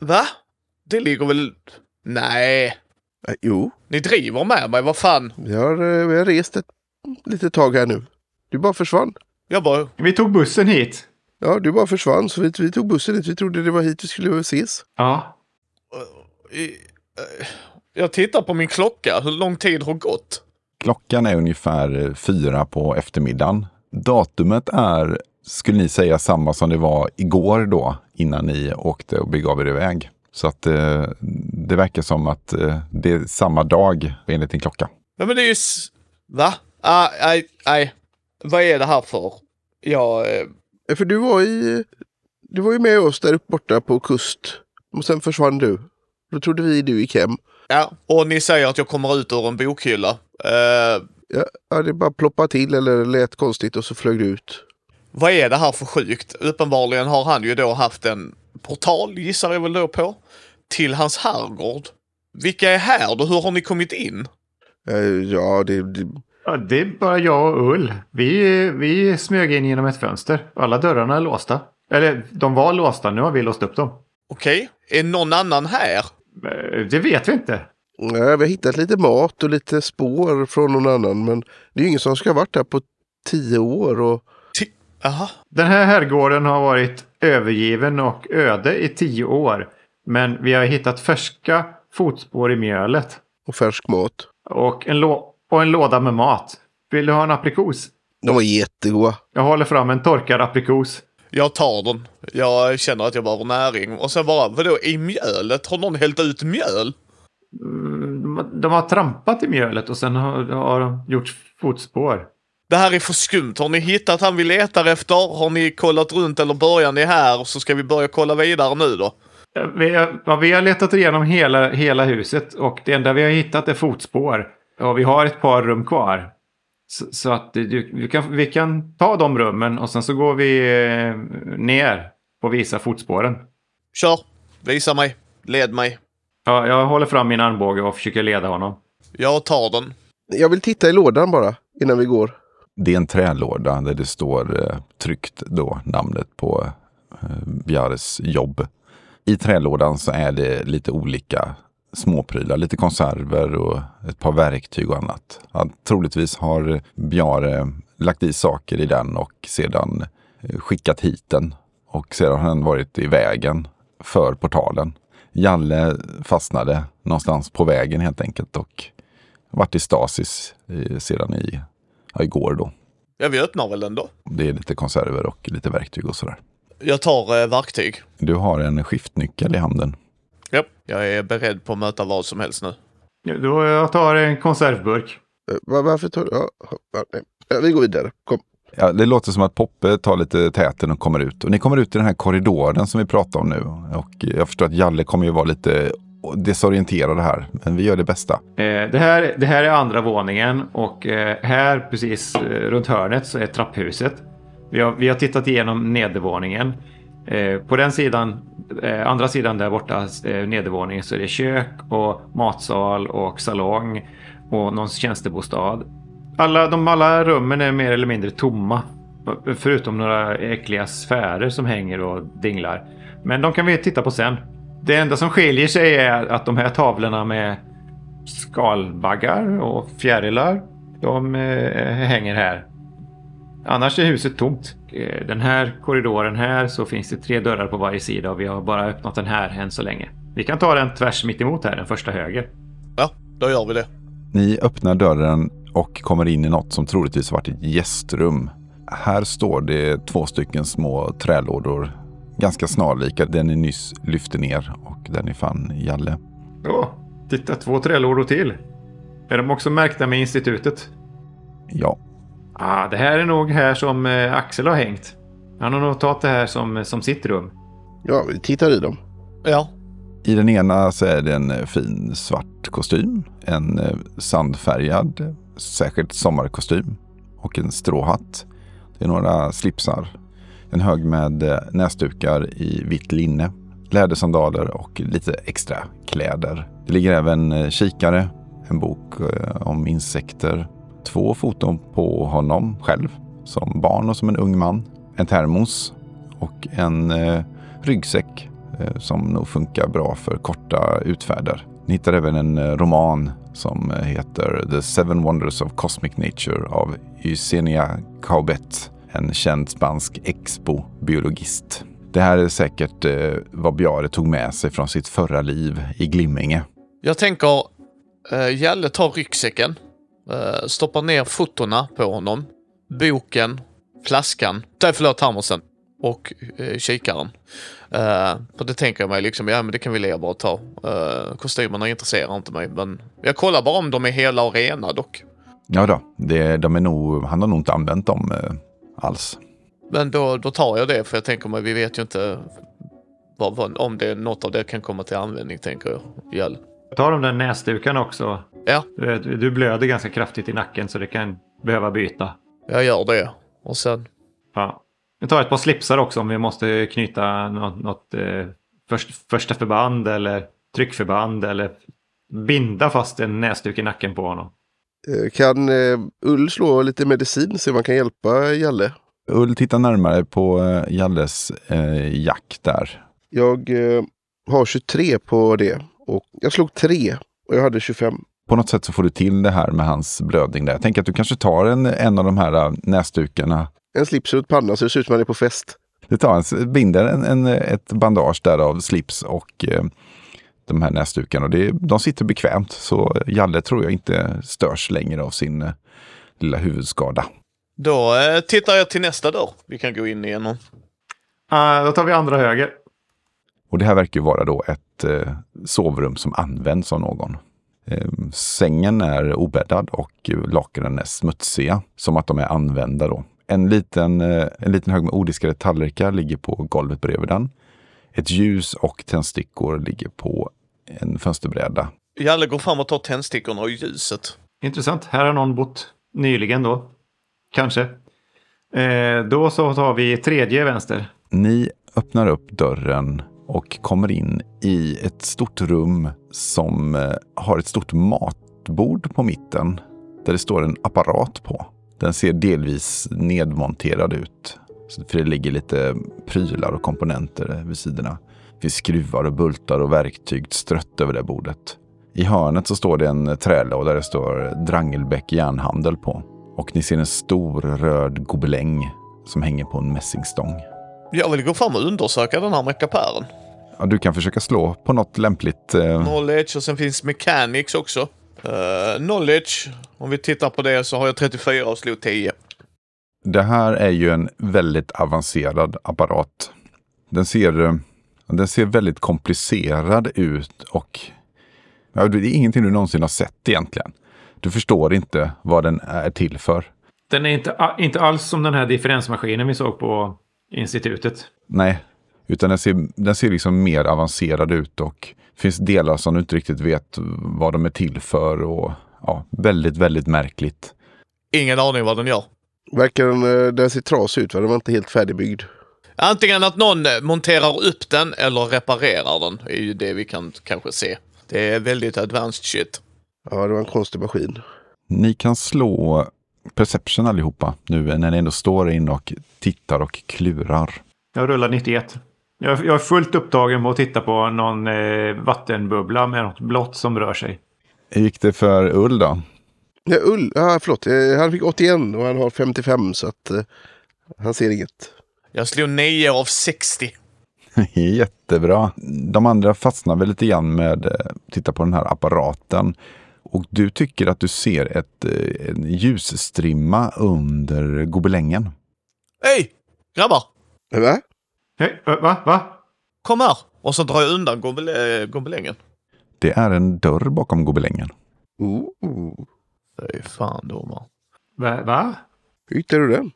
va? Det ligger väl... Nej, Eh, jo, ni driver med mig, vad fan? vi har, eh, vi har rest ett litet tag här nu. Du bara försvann. Jag bara... Vi tog bussen hit. Ja, du bara försvann så vi, vi tog bussen hit. Vi trodde det var hit vi skulle ses. Ja. eh, Jag tittar på min klocka, hur lång tid har gått? Klockan är ungefär eh, fyra på eftermiddagen. Datumet är, skulle ni säga, samma som det var igår då, innan ni åkte och begav er iväg. Så att eh, det verkar som att eh, det är samma dag enligt din klocka. Nej men det är ju... Va? Ah, Nej, nej. Vad är det här för? Jag... eh, Eh, För du var i... Du var ju med oss där uppe borta på kust. Och sen försvann du. Då trodde vi du gick hem. Ja, och ni säger att jag kommer ut ur en bokhylla. Eh, Ja, det bara ploppade till eller lät konstigt och så flög du ut. vad är det här för sjukt? Uppenbarligen har han ju då haft en portal, gissar jag väl då på, till hans herrgård. Vilka är här då? Hur har ni kommit in? Eh, ja, det, det, Ja, det är bara jag och Ull. Vi, vi smög in genom ett fönster. Alla dörrarna är låsta. Eller de var låsta, nu har vi låst upp dem. Okej, är någon annan här? Eh, Det vet vi inte. nej, vi har hittat lite mat och lite spår från någon annan. Men det är ju ingen som ska ha varit här på tio år. Och, Aha. Den här herrgården har varit övergiven och öde i tio år. Men vi har hittat färska fotspår i mjölet. och färsk mat. Och en, lå- och en låda med mat. Vill du ha en aprikos? De var jättegoda. Jag håller fram en torkad aprikos. Jag tar den. Jag känner att jag behöver näring. Och sen bara, vadå, i mjölet? Har någon hällt ut mjöl? Mm, De har trampat i mjölet och sen har, har de gjort fotspår. Det här är för skumt. Har ni hittat han vi letar efter? Har ni kollat runt eller börjar ni här? Så ska vi börja kolla vidare nu då. Vi har, vi har letat igenom hela, hela huset och det enda vi har hittat är fotspår. Och vi har ett par rum kvar. Så, så att du, vi, kan, vi kan ta de rummen och sen så går vi eh, ner och visar fotspåren. Kör. Visa mig. Led mig. Ja, jag håller fram min armbåge och försöker leda honom. Jag tar den. Jag vill titta i lådan bara innan vi går. Det är en trälåda där det står eh, tryckt då namnet på eh, Bjares jobb. I trälådan så är det lite olika småprylar, lite konserver och ett par verktyg och annat. Ja, troligtvis har Bjare lagt i saker i den och sedan eh, skickat hit den. Och sedan har den varit i vägen för portalen. Jalle fastnade någonstans på vägen helt enkelt och varit i stasis eh, sedan i, ja, igår då. Ja, vi öppnar väl den då. Det är lite konserver och lite verktyg och sådär. Jag tar eh, verktyg. Du har en skiftnyckel i handen. Japp. Jag är beredd på att möta vad som helst nu. Då jag tar en konservburk. Eh, var- Varför tar du... Ja. Ja, vi går vidare. Kom. Ja, det låter som att Poppe tar lite täten och kommer ut. Och ni kommer ut i den här korridoren som vi pratar om nu. Och jag förstår att Jalle kommer ju vara lite desorienterad här. Men vi gör det bästa. Eh, det, här, det här är andra våningen och eh, här precis eh, runt hörnet så är trapphuset. Vi har, vi har tittat igenom nedervåningen. Eh, på den sidan, eh, andra sidan där borta, eh, nedervåningen, så är det kök och matsal och salong och någon tjänstebostad. Alla, de, alla rummen är mer eller mindre tomma. Förutom några äckliga sfärer som hänger och dinglar. Men de kan vi titta på sen. Det enda som skiljer sig är att de här tavlorna med skalbaggar och fjärilar, de hänger här. Annars är huset tomt. Eh, Den här korridoren här så finns det tre dörrar på varje sida och vi har bara öppnat den här än så länge. Vi kan ta den tvärs mitt emot här, den första höger. Ja, då gör vi det. Ni öppnar dörren och kommer in i något som troligtvis varit ett gästrum. Här står det två stycken små trälådor. Ganska snarlika den ni nyss lyfte ner och den ni fann i Jalle. Åh, titta två trälådor till. Är de också märkta med institutet? Ja, Ah, det här är nog här som eh, Axel har hängt. Han har nog tagit det här som, som sitt rum. Ja, vi tittar i dem. Ja. I den ena så är det en eh, fin svart kostym, en eh, sandfärgad, särskilt sommarkostym och en stråhatt. Det är några slipsar, en hög med näsdukar i vitt linne, lädersandaler och lite extra kläder. Det ligger även kikare, en bok om insekter, två foton på honom själv som barn och som en ung man, en termos och en eh, ryggsäck eh, som nog funkar bra för korta utfärder. Ni hittar även en eh, roman som eh, heter The Seven Wonders of Cosmic Nature av Ysenia Caubet, en känd spansk expo-biologist. Det här är säkert eh, vad Bjare tog med sig från sitt förra liv i Glimminge. Jag tänker, eh, Jalle tar ryggsäcken, uh, stoppar ner fotona på honom, boken, flaskan, nej förlåt termosen och uh, kikaren. Uh, för det tänker jag mig liksom, ja men det kan vi leva bara ta. Uh, kostymerna intresserar inte mig, men jag kollar bara om de är hela och rena dock. Ja då, det, de är nog, han har nog inte använt dem eh, alls. Men då, då tar jag det, för jag tänker mig, vi vet ju inte vad, vad, om det, något av det kan komma till användning, tänker jag. Jalle. Ta de där näsdukarna också. Ja, Du, du blöder ganska kraftigt i nacken så det kan behöva byta. jag gör det. Och sen, Ja. Vi tar ett par slipsar också om vi måste knyta något, något eh, först, första förband eller tryckförband eller binda fast en näsduk i nacken på honom. Eh, Kan eh, Ull slå lite medicin så man kan hjälpa Jalle? Ull tittar närmare på eh, Jalles eh, jack där. Jag eh, har 23 på det. Och jag slog 3 och jag hade 25. På något sätt så får du till det här med hans blödning där. Jag tänker att du kanske tar en, en av de här eh, näsdukarna. En slips runt pannan så det ser ut som man är på fest. Du tar en, binder en, en, ett bandage där av slips och eh, de här näsdukarna. Och det, de sitter bekvämt så Jalle tror jag inte störs längre av sin eh, lilla huvudskada. Då eh, tittar jag till nästa dörr vi kan gå in igenom. Uh, då tar vi andra höger. Och det här verkar ju vara då ett eh, sovrum som används av någon. Eh, sängen är obäddad och lakanen är smutsiga, som att de är använda då. En liten, eh, en liten hög med odiskade tallrikar ligger på golvet bredvid den. Ett ljus och tändstickor ligger på en fönsterbräda. Jalle går fram och tar tändstickorna och ljuset. Intressant. Här har någon bott nyligen då. Kanske. Eh, då så tar vi tredje vänster. Ni öppnar upp dörren och kommer in i ett stort rum som eh, har ett stort matbord på mitten där det står en apparat på. Den ser delvis nedmonterad ut. För det ligger lite prylar och komponenter vid sidorna. Det finns skruvar och bultar och verktyg strött över det bordet. I hörnet så står det en trälåda där det står Drangelbäck järnhandel på. Och ni ser en stor röd gobeläng som hänger på en mässingstång. Jag vill gå fram och undersöka den här mekapären. Ja, du kan försöka slå på något lämpligt. Eh, Knowledge och sen finns mechanics också. Eh, knowledge, om vi tittar på det så har jag 34 och slog 10. det här är ju en väldigt avancerad apparat. Den ser, eh, den ser väldigt komplicerad ut och ja, det är ingenting du någonsin har sett egentligen. Du förstår inte vad den är till för. Den är inte, inte alls som den här differensmaskinen vi såg på institutet. Nej, utan den ser, den ser liksom mer avancerad ut och finns delar som du inte riktigt vet vad de är till för och ja, väldigt, väldigt märkligt. Ingen aning vad den gör. Verkar den, eh, den ser trasig ut va? Den var inte helt färdigbyggd. Antingen att någon eh, monterar upp den eller reparerar den. är ju det vi kan kanske se. Det är väldigt advanced shit. Ja, det var en konstig maskin. Ni kan slå perception allihopa nu när ni ändå står in och tittar och klurar. Jag rullar 91. Jag, jag är fullt upptagen med att titta på någon eh, vattenbubbla med något blått som rör sig. Hur gick det för Ull då? Ja, Ull, ja, förlåt. Eh, Han fick 81 och han har 55 så att eh, han ser inget. Jag slog 9 av 60. Jättebra. De andra fastnar väl lite grann med att titta på den här apparaten. Och du tycker att du ser ett, eh, en ljusstrimma under gobelängen. Hej! Grabbar! Va? Hej, va? va? Kom här! Och så drar jag undan gobel- eh, gobelängen. Det är en dörr bakom gobelängen. Oh, Fy fan domar. Va? va? hur hittade du den?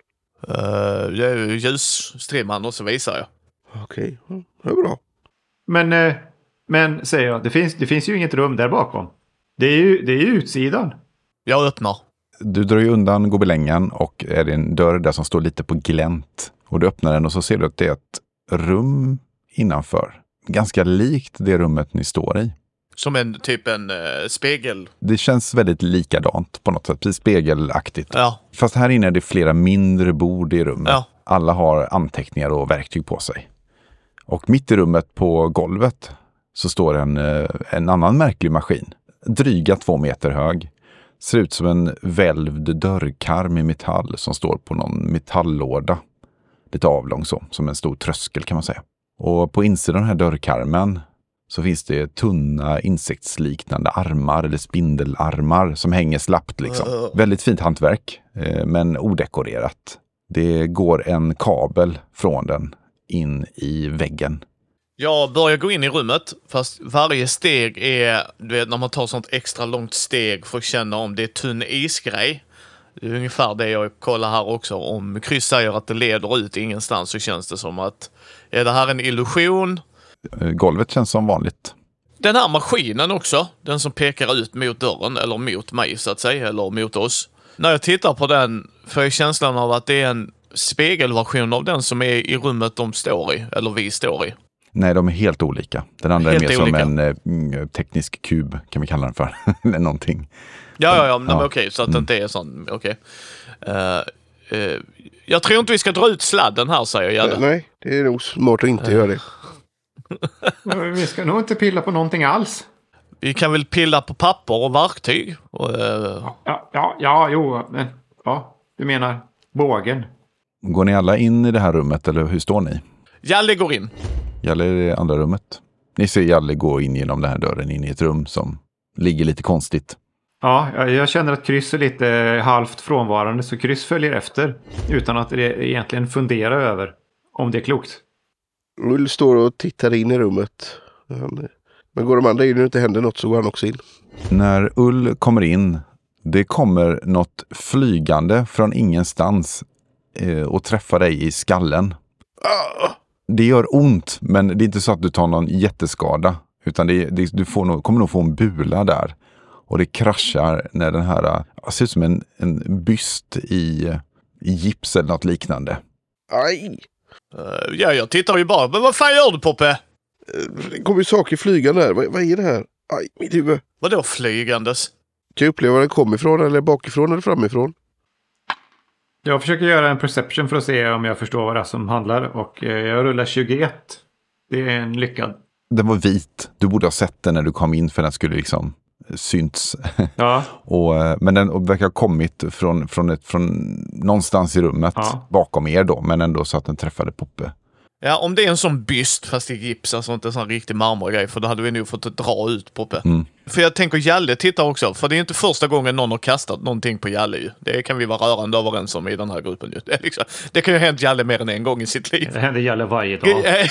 Uh, ljusstrimman och så visar jag. Okej, ja, det är bra. Men, men säger jag, det finns, det finns ju inget rum där bakom. Det är ju, det är ju utsidan. Jag öppnar. Du drar ju undan gobelängen och är det en dörr där som står lite på glänt. Och du öppnar den och så ser du att det är ett rum innanför. Ganska likt det rummet ni står i. Som en typ en eh, spegel. Det känns väldigt likadant på något sätt, precis spegelaktigt. Ja. Fast här inne är det flera mindre bord i rummet. Ja. Alla har anteckningar och verktyg på sig. Och mitt i rummet på golvet så står en, eh, en annan märklig maskin. Dryga två meter hög. Ser ut som en välvd dörrkarm i metall som står på någon metalllåda. Lite avlång så, som en stor tröskel kan man säga. Och på insidan av den här dörrkarmen så finns det tunna insektsliknande armar eller spindelarmar som hänger slappt liksom. Uh. Väldigt fint hantverk, eh, men odekorerat. Det går en kabel från den in i väggen. Jag börjar gå in i rummet, fast varje steg är, du vet när man tar sånt extra långt steg för att känna om det är tunn isgrej. Det är ungefär det jag kollar här också. Om kryss säger att det leder ut ingenstans så känns det som att är det här en illusion? Eh, Golvet känns som vanligt. Den här maskinen också, den som pekar ut mot dörren, eller mot mig så att säga, eller mot oss. När jag tittar på den får jag känslan av att det är en spegelversion av den som är i rummet de står i, eller vi står i. Nej, de är helt olika. Den andra Helt är mer olika. som en eh, mm, teknisk kub, kan vi kalla den för. Eller någonting. Ja, ja, ja, men Ja. okej, så att det Mm. inte är sån, okej. Eh, eh, jag tror inte vi ska dra ut sladden här, säger Jalle. Nej, det är nog smart att inte göra det. Vi ska nog inte pilla på någonting alls. Vi kan väl pilla på papper och verktyg. Och, eh, Ja, ja, ja, jo, men ja, du menar bågen. Går ni alla in i det här rummet eller hur står ni? Jalle går in. Jalle är i det andra rummet. Ni ser Jalle gå in genom den här dörren in i ett rum som ligger lite konstigt. Ja, jag- känner att kryss är lite halvt frånvarande så kryss följer efter utan att det egentligen fundera över om det är klokt. Ull står och tittar in i rummet. Men går de andra in och det inte händer något så går han också in. När Ull kommer in, det kommer något flygande från ingenstans eh, och träffar dig i skallen. Ah! Det gör ont, men det är inte så att du tar någon jätteskada. Utan det, det, du får nog, kommer nog få en bula där. Och det kraschar när den här, äh, ser ut som en, en byst i, i gips eller något liknande. Aj! Eh, ja, jag tittar ju bara. Men vad fan gör du Poppe? Eh, Det kommer ju saker flygande här. Vad, vad är det här? Aj, mitt huvud. Vadå flygandes? Kan jag uppleva var den kom ifrån eller bakifrån eller framifrån? Jag försöker göra en perception för att se om jag förstår vad det är som handlar och eh, jag rullar 21. Det är en lyckad. Den var vit. Du borde ha sett den när du kom in för den skulle liksom synts. Ja, och, eh, men den verkar ha kommit från, från, ett, från någonstans i rummet Ja. bakom er då. Men ändå så att den träffade Poppe. Ja, om det är en sån byst fast i gips, alltså inte en sån riktig marmorgrej, för då hade vi nog fått dra ut Poppe. Mm. För jag tänker Jalle tittar också, för det är inte första gången någon har kastat någonting på Jalle ju. Det kan vi vara rörande överens om i den här gruppen ju. Det, liksom, det kan ju ha hänt Jalle mer än en gång i sitt liv. det händer gäller varje dag.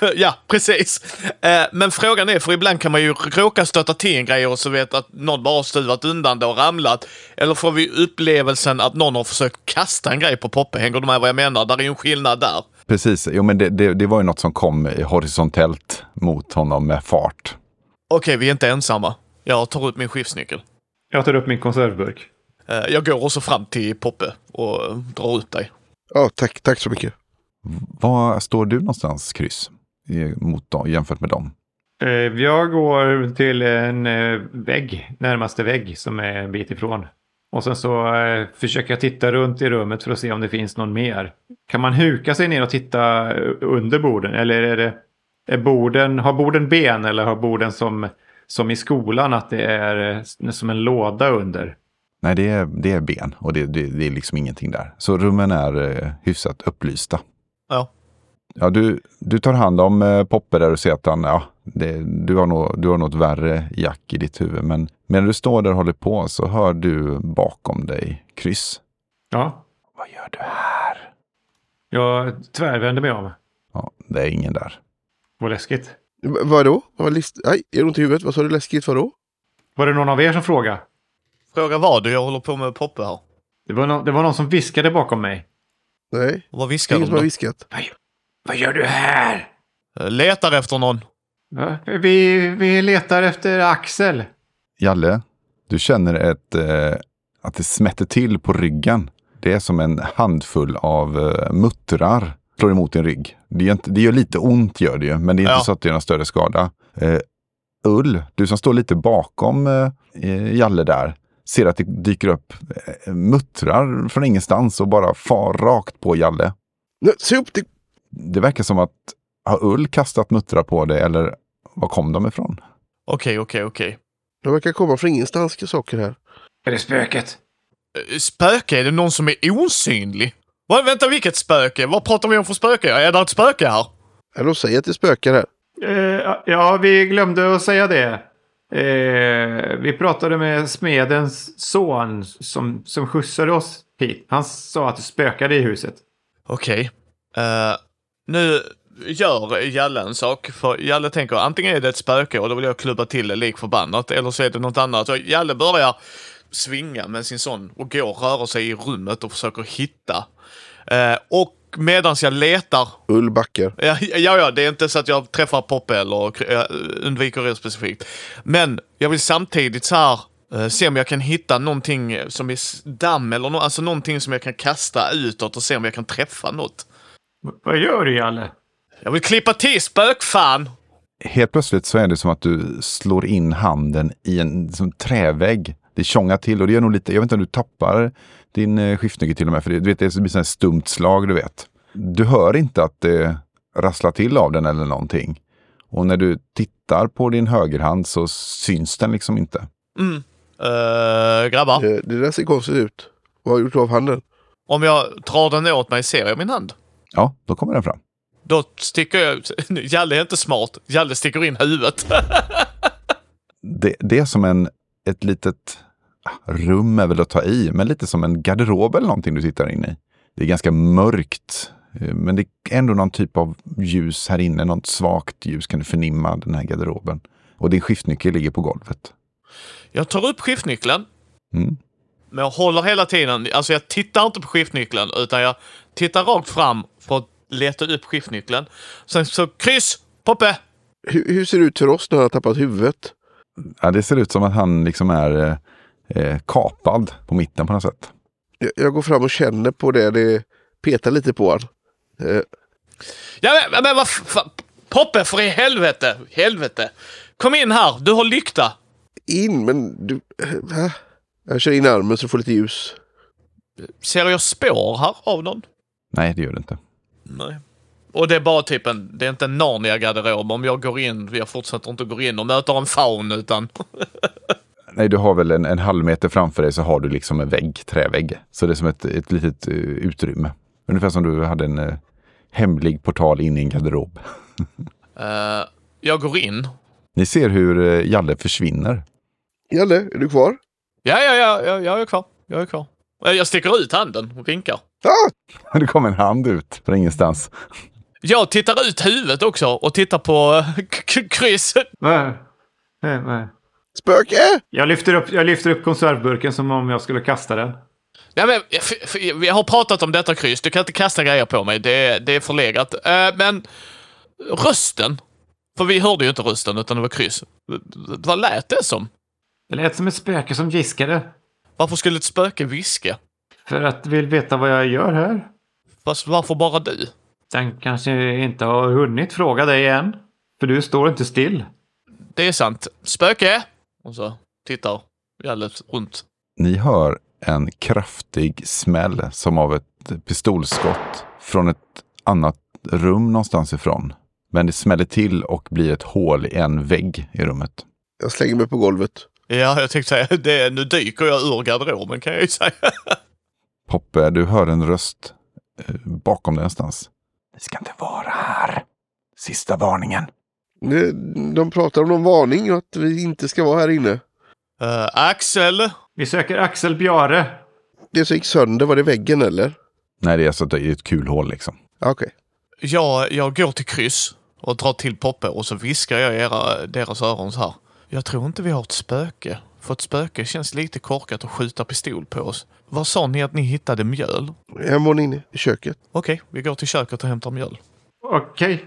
Ja, ja, precis. Eh, Men frågan är, för ibland kan man ju råka stöta till en grej och så vet att någon bara har stuvat undan det och ramlat. Eller får vi upplevelsen att någon har försökt kasta en grej på Poppe? Hänger du med vad jag menar? Där är ju en skillnad där. Precis, jo, men det, det, det var ju något som kom horisontellt mot honom med fart. Okej, vi är inte ensamma. Jag tar ut min skiftnyckel. Jag tar upp min konservburk. Eh, Jag går också fram till Poppe och drar ut dig. Ja, tack, tack så mycket. Var står du någonstans, Kryss? Mot dem, jämfört med dem? Eh, Jag går till en eh, vägg, närmaste vägg som är en bit ifrån. Och sen så eh, försöker jag titta runt i rummet för att se om det finns någon mer. Kan man huka sig ner och titta eh, under borden? Eller är det, är borden, har borden ben eller har borden som, som i skolan att det är eh, som en låda under? Nej, det är, det är ben och det, det, det är liksom ingenting där. Så rummen är eh, hyfsat upplysta. Ja. Ja, du, du tar hand om eh, Poppe där och ser att han, ja, det, du, har nog, du har något värre jack i ditt huvud. Men medan du står där och håller på så hör du bakom dig kryss. Ja, Vad gör du här? jag tvärvänder mig om. Ja, det är ingen där. Vad läskigt. V- vadå? Vad list- Aj, är ont i huvudet? Vad sa du läskigt? Vadå? Var det någon av er som frågade? Fråga vad du, jag håller på med Poppe här. Det var, nå- det var någon som viskade bakom mig. Nej, Vad viskar ingen de som har viskat. Vad gör du här? Eh, Letar efter någon. Vi, vi letar efter Axel. Jalle, du känner ett, eh, att det smätter till på ryggen. Det är som en handfull av eh, muttrar slår emot din rygg. Det gör, inte, det gör lite ont, gör det ju, men det är inte Ja. så att det gör någon större skada. Eh, Ull, du som står lite bakom eh, eh, Jalle där, ser att det dyker upp eh, muttrar från ingenstans och bara far rakt på Jalle. Se upp! Det... Det verkar som att har Ull kastat muttrar på dig eller var kom de ifrån? Okej, okej, okej. De verkar komma från ingenstans saker här. Är det spöket? Eh, Spöke? Är det någon som är osynlig? Va, vänta, vilket spöke? Vad pratar vi om för spöke? Är det ett spöke här? Ja, de säger att det spökar här. Eh, ja, vi glömde att säga det. Eh, vi pratade med smedens son som, som skjutsade oss hit. Han sa att det spökade i huset. Okej. Eh, nu gör Jalle en sak. För Jalle tänker antingen är det ett spöke och då vill jag klubba till det lik förbannat. Eller så är det något annat. Så Jalle börjar svinga med sin son och går och röra sig i rummet och försöker hitta. Eh, och medans jag letar Ull backar. Ja, ja, ja, det är inte så att jag träffar Poppe eller jag undviker det specifikt. Men jag vill samtidigt så här eh, se om jag kan hitta någonting som är damm eller no alltså någonting som jag kan kasta utåt och se om jag kan träffa något. V- vad gör du, Jalle? Jag vill klippa till spökfan! Helt plötsligt så är det som att du slår in handen i en som trävägg. Det tjongar till och det gör nog lite, jag vet inte om du tappar din eh, skiftnyckel till och med, för det, du vet, det blir sånt stumt slag, du vet. Du hör inte att det rasslar till av den eller någonting. Och när du tittar på din högerhand så syns den liksom inte. Mm. Uh, grabbar, Det, det där ser konstigt ut. Vad har du gjort av handen? om jag drar den åt mig ser jag min hand. Ja, då kommer den fram. Då sticker jag... Jalle är inte smart. Jalle sticker in huvudet. Det, det är som en, ett litet ah, rum är väl att ta i, men lite som en garderob eller någonting du tittar in i. Det är ganska mörkt, eh, men det är ändå någon typ av ljus här inne. Något svagt ljus kan du förnimma den här garderoben. Och din skiftnyckel ligger på golvet. Jag tar upp skiftnyckeln. Mm. Men jag håller hela tiden, alltså jag tittar inte på skiftnyckeln utan jag tittar rakt fram för att leta upp skiftnyckeln. Sen så kryss, Poppe! Hur, hur ser det ut för oss när han har tappat huvudet? Ja, det ser ut som att han liksom är eh, kapad på mitten på något sätt. Jag, jag går fram och känner på det. Det petar lite på han. Eh, Ja men, men vad fan? Poppe för i helvete! Helvete! Kom in här, du har lykta! in, men du... Äh. Jag kör in armen så du får lite ljus. Ser jag spår här av någon? Nej, det gör det inte. Nej. Och det är bara typ en, det är inte en Narnia-garderob. Om jag går in, jag fortsätter inte gå in och möter en faun utan... Nej, du har väl en, en halv meter framför dig så har du liksom en vägg, trävägg. Så det är som ett, ett litet uh, utrymme. Ungefär som du hade en uh, hemlig portal in i en garderob. Eh, jag går in. Ni ser hur uh, Jalle försvinner. Jalle, är du kvar? Ja, ja, ja, ja, jag är kvar. Jag är kvar. Jag sticker ut handen och vinkar. Ah! Det kommer en hand ut från ingenstans. Jag tittar ut huvudet också och tittar på eh, k- k- kryss. Vad? Nej, nej. Spöke! Jag lyfter, upp, jag lyfter upp konservburken som om jag skulle kasta den. Nej, men, vi har pratat om detta kryss. Du kan inte kasta grejer på mig. Det, är- det är förlegat. Eh, men rösten. För vi hörde ju inte rösten utan det var kryss. Vad lät det som? Det lät som ett spöke som viskade. Varför skulle ett spöke viska? För att vill veta vad jag gör här. Fast varför bara du? Den kanske inte har hunnit fråga dig än. För du står inte still. Det är sant. Spöke! Och så tittar Jalle runt. Ni hör en kraftig smäll som av ett pistolskott från ett annat rum någonstans ifrån. Men det smäller till och blir ett hål i en vägg i rummet. Jag slänger mig på golvet. Ja, jag tänkte säga det. Nu dyker jag ur garderoben kan jag ju säga. Poppe, du hör en röst eh, bakom dig någonstans. Ni ska inte vara här. Sista varningen. De, de pratar om någon varning och att vi inte ska vara här inne. Eh, Axel! Vi söker Axel Bjare. Det som gick sönder, var det väggen eller? Nej, det är alltså ett, ett kulhål liksom. Ja, Okej. Jag, jag går till kryss och drar till Poppe och så viskar jag i era, deras öron så här. Jag tror inte vi har ett spöke. För ett spöke känns lite korkat att skjuta pistol på oss. Vad sa ni att ni hittade mjöl? En våning inne i köket. Okej, vi går till köket och hämtar mjöl. Okej.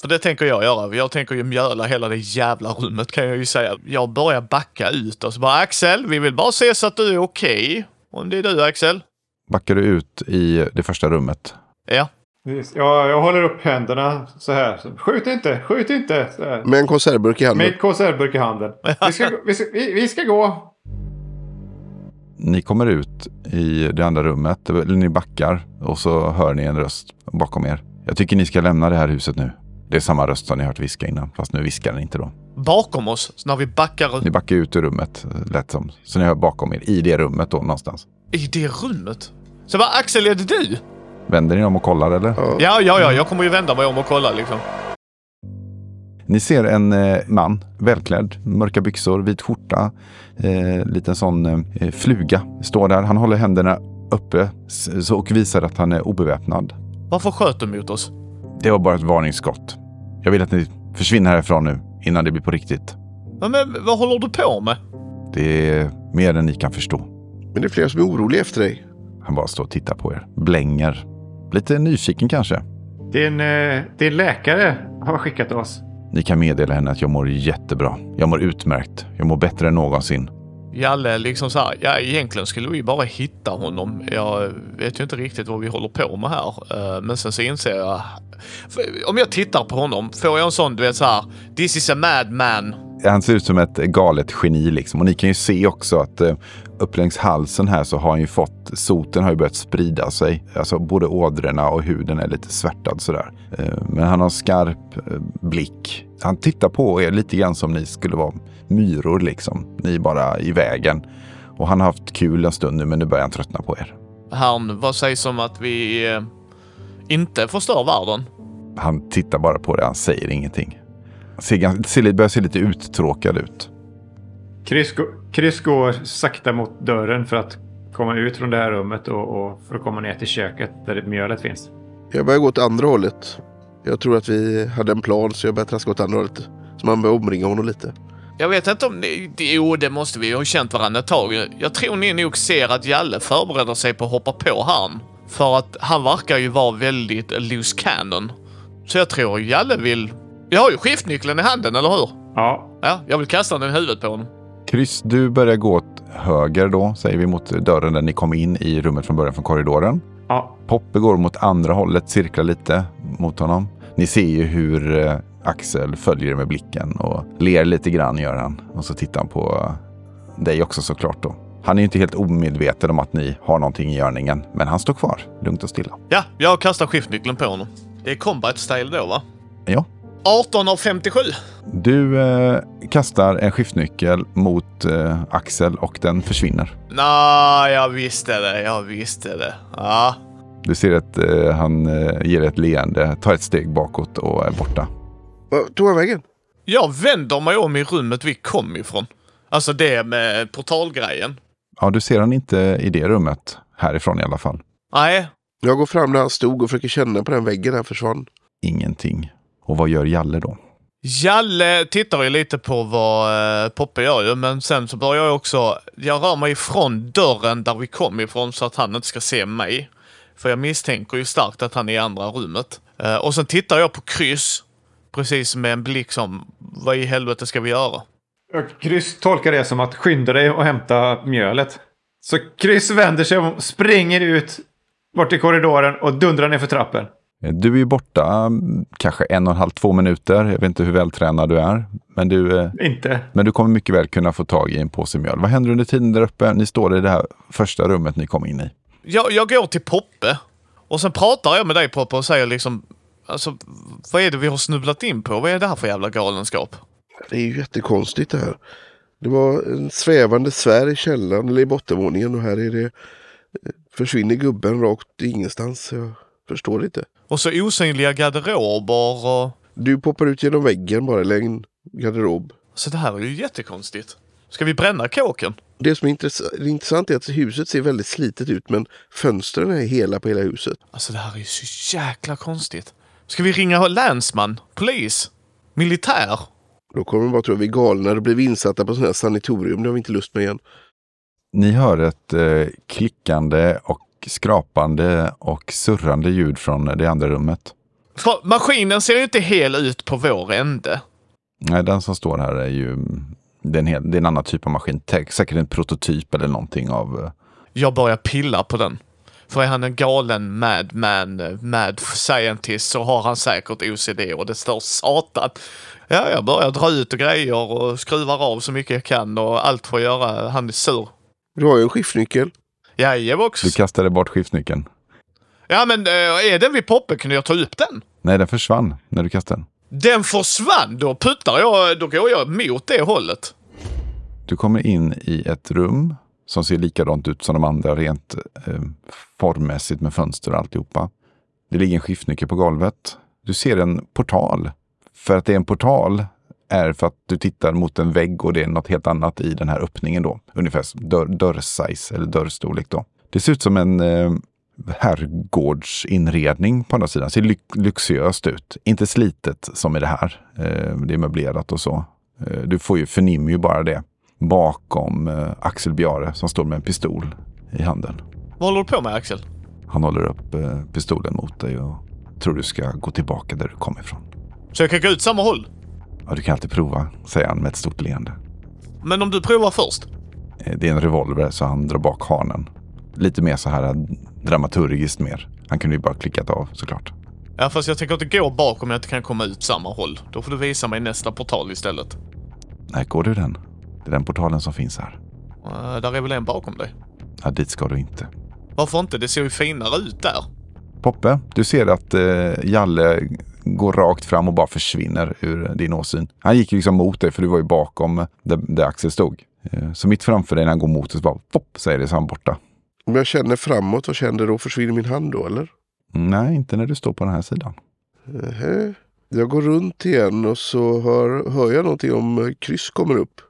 För det tänker jag göra. Jag tänker ju mjöla hela det jävla rummet kan jag ju säga. Jag börjar backa ut och så bara Axel, vi vill bara se så att du är okej. Om det är du Axel. Backar du ut i det första rummet. Ja. Jag, jag håller upp händerna så här. Skjut inte, skjut inte. Så här. Med en konservburk i handen. Med konservburk i handen. Vi ska, gå- vi, ska, vi, vi ska gå. Ni kommer ut i det andra rummet, eller ni backar och så hör ni en röst bakom er. Jag tycker ni ska lämna det här huset nu. Det är samma röst som ni hört viska innan, fast nu viskar den inte då. Bakom oss, så när vi backar Ni backar ut ur rummet, lätt som. Så ni hör bakom er, i det rummet då någonstans. i det rummet. Så bara Axel, är det du? Vänder ni om och kollar eller? Ja. Ja, ja, ja, jag kommer ju vända mig om och kolla liksom. Ni ser en eh, man, välklädd, mörka byxor, vit skjorta, eh, liten sån eh, fluga. Står där, han håller händerna uppe och visar att han är obeväpnad. Varför sköt du mot oss? Det var bara ett varningsskott. Jag vill att ni försvinner härifrån nu, innan det blir på riktigt. Men, men vad håller du på med? Det är mer än ni kan förstå. Men det är flera som är oroliga efter dig. Han bara står och tittar på er, blänger. Lite nyfiken kanske. Din, eh, din läkare har skickat oss. Ni kan meddela henne att jag mår jättebra. Jag mår utmärkt. Jag mår bättre än någonsin. Jalle liksom så här, ja egentligen skulle vi bara hitta honom. Jag vet ju inte riktigt vad vi håller på med här. Eh, Men sen så inser jag, om jag tittar på honom, får jag en sån, du vet så här, this is a madman. Han ser ut som ett galet geni liksom. Och ni kan ju se också att eh, upp längs halsen här så har han ju fått, soten har ju börjat sprida sig. Alltså både ådrorna och huden är lite svärtad sådär. Eh, men han har en skarp eh, blick. Han tittar på er lite grann som ni skulle vara myror liksom. Ni är bara i vägen. Och han har haft kul en stund nu men nu börjar han tröttna på er. Han, vad sägs om att vi inte förstör världen? Han tittar bara på det, han säger ingenting. Ser, ser, börjar se lite uttråkad ut. Chris, Chris går sakta mot dörren för att komma ut från det här rummet och, och för att komma ner till köket där mjölet finns. Jag börjar gå åt andra hållet. Jag tror att vi hade en plan så jag börjar traska åt andra hållet. Så man börjar omringa honom lite. Jag vet inte om ni... det- Jo, det måste vi. Vi har känt varandra ett tag. Jag tror ni nog ser att Jalle förbereder sig på att hoppa på han. För att han verkar ju vara väldigt loose cannon. Så jag tror Jalle vill... Jag har ju skiftnyckeln i handen, eller hur? Ja, Ja, jag vill kasta den i huvudet på honom. Chris, du börjar gå åt höger då, säger vi mot dörren där ni kom in i rummet från början från korridoren. ja, Poppe går mot andra hållet, cirklar lite mot honom. Ni ser ju hur eh, Axel följer med blicken och ler lite grann gör han. Och så tittar han på eh, dig också såklart då. Han är ju inte helt omedveten om att ni har någonting i görningen, men han står kvar lugnt och stilla. Ja, jag kastar skiftnyckeln på honom. Det är combat style då, va? Ja. 18 av 57. Du eh, kastar en skiftnyckel mot eh, Axel och den försvinner. Nej, jag visste det. Jag visste det. Ja. Du ser att eh, han eh, ger ett leende, tar ett steg bakåt och är borta. Vad tog han vägen? Jag vänder mig om i rummet vi kom ifrån. Alltså det med portalgrejen. Ja, du ser han inte i det rummet, härifrån i alla fall. Nej, Jag går fram där han stod och försöker känna på den väggen han försvann. Ingenting. Och vad gör Jalle då? Jalle tittar ju lite på vad eh, Poppe gör ju, men sen så börjar jag också... Jag rör mig ifrån dörren där vi kom ifrån så att han inte ska se mig. För jag misstänker ju starkt att han är i andra rummet. Eh, och sen tittar jag på kryss, precis med en blick som, vad i helvete ska vi göra? Chris tolkar det som att skynda dig och hämta mjölet. Så Chris vänder sig om, springer ut bort i korridoren och dundrar ner för trappen. Du är ju borta mm, kanske en och en halv, två minuter. Jag vet inte hur vältränad du är. Men du, eh, Inte. men du kommer mycket väl kunna få tag i en påse mjöl. Vad händer under tiden där uppe? Ni står i det här första rummet ni kom in i. Jag, jag går till Poppe och sen pratar jag med dig Poppe och säger liksom, alltså vad är det vi har snubblat in på? Vad är det här för jävla galenskap? Det är ju jättekonstigt det här. Det var en svävande sfär i källaren eller i bottenvåningen och här är det försvinner gubben rakt ingenstans. Förstår inte. Och så osynliga garderober och... Du poppar ut genom väggen bara eller en garderob. Så det här är ju jättekonstigt. Ska vi bränna kåken? Det som är intress- det intressant är att huset ser väldigt slitet ut men fönstren är hela på hela huset. Alltså det här är ju så jäkla konstigt. Ska vi ringa länsman? Polis? Militär? Då kommer de bara tro att vi är galna. Då blir vi insatta på sådana här sanatorium. Det har vi inte lust med igen. Ni hör ett eh, klickande och skrapande och surrande ljud från det andra rummet. För maskinen ser ju inte hel ut på vår ände. Nej, den som står här är ju det är en, hel, det är en annan typ av maskin. Säkert en prototyp eller någonting av... eh, Jag börjar pilla på den. För är han en galen madman, mad scientist så har han säkert OCD och det står satan. Ja, jag börjar dra ut och grejer och skruvar av så mycket jag kan och allt för att göra. Han är sur. Du har ju en skiftnyckel. Jajebox. Du kastade bort skiftnyckeln. Ja, men eh, är den vid Poppe kunde jag ta upp den. Nej, den försvann när du kastade den. Den försvann, då puttar jag, då går jag mot det hållet. Du kommer in i ett rum som ser likadant ut som de andra rent eh, formmässigt med fönster och alltihopa. Det ligger en skiftnyckel på golvet. Du ser en portal. För att det är en portal är för att du tittar mot en vägg och det är något helt annat i den här öppningen då. Ungefär som dörr, dörrsize eller dörrstorlek då. Det ser ut som en eh, herrgårdsinredning på andra sidan. Ser ly lyxöst ut. Inte slitet som i det här. Eh, det är möblerat och så. Eh, du får ju, förnimmer ju bara det bakom eh, Axel Bjare som står med en pistol i handen. Vad håller du på med Axel? Han håller upp eh, pistolen mot dig och tror du ska gå tillbaka där du kom ifrån. Så jag kan gå ut samma håll? Ja, du kan alltid prova, säger han med ett stort leende. Men om du provar först? Eh, Det är en revolver så han drar bak hanen. Lite mer så här dramaturgiskt mer. Han kunde ju bara klickat av såklart. Ja, fast jag tänker inte gå bak om jag inte kan komma ut samma håll. Då får du visa mig nästa portal istället. Nej, går du den? Det är den portalen som finns här. Uh, där är väl en bakom dig? Ja, dit ska du inte. Varför inte? Det ser ju finare ut där. Poppe, du ser att eh, Jalle går rakt fram och bara försvinner ur din åsyn. Han gick liksom mot dig för du var ju bakom där, där Axel stod. Eh, så mitt framför dig när han går mot dig så bara pop säger det så är han borta. Om jag känner framåt, vad känner då? Försvinner min hand då eller? Nej, inte när du står på den här sidan. Nähä. Jag går runt igen och så hör, hör jag någonting om eh, kryss kommer upp.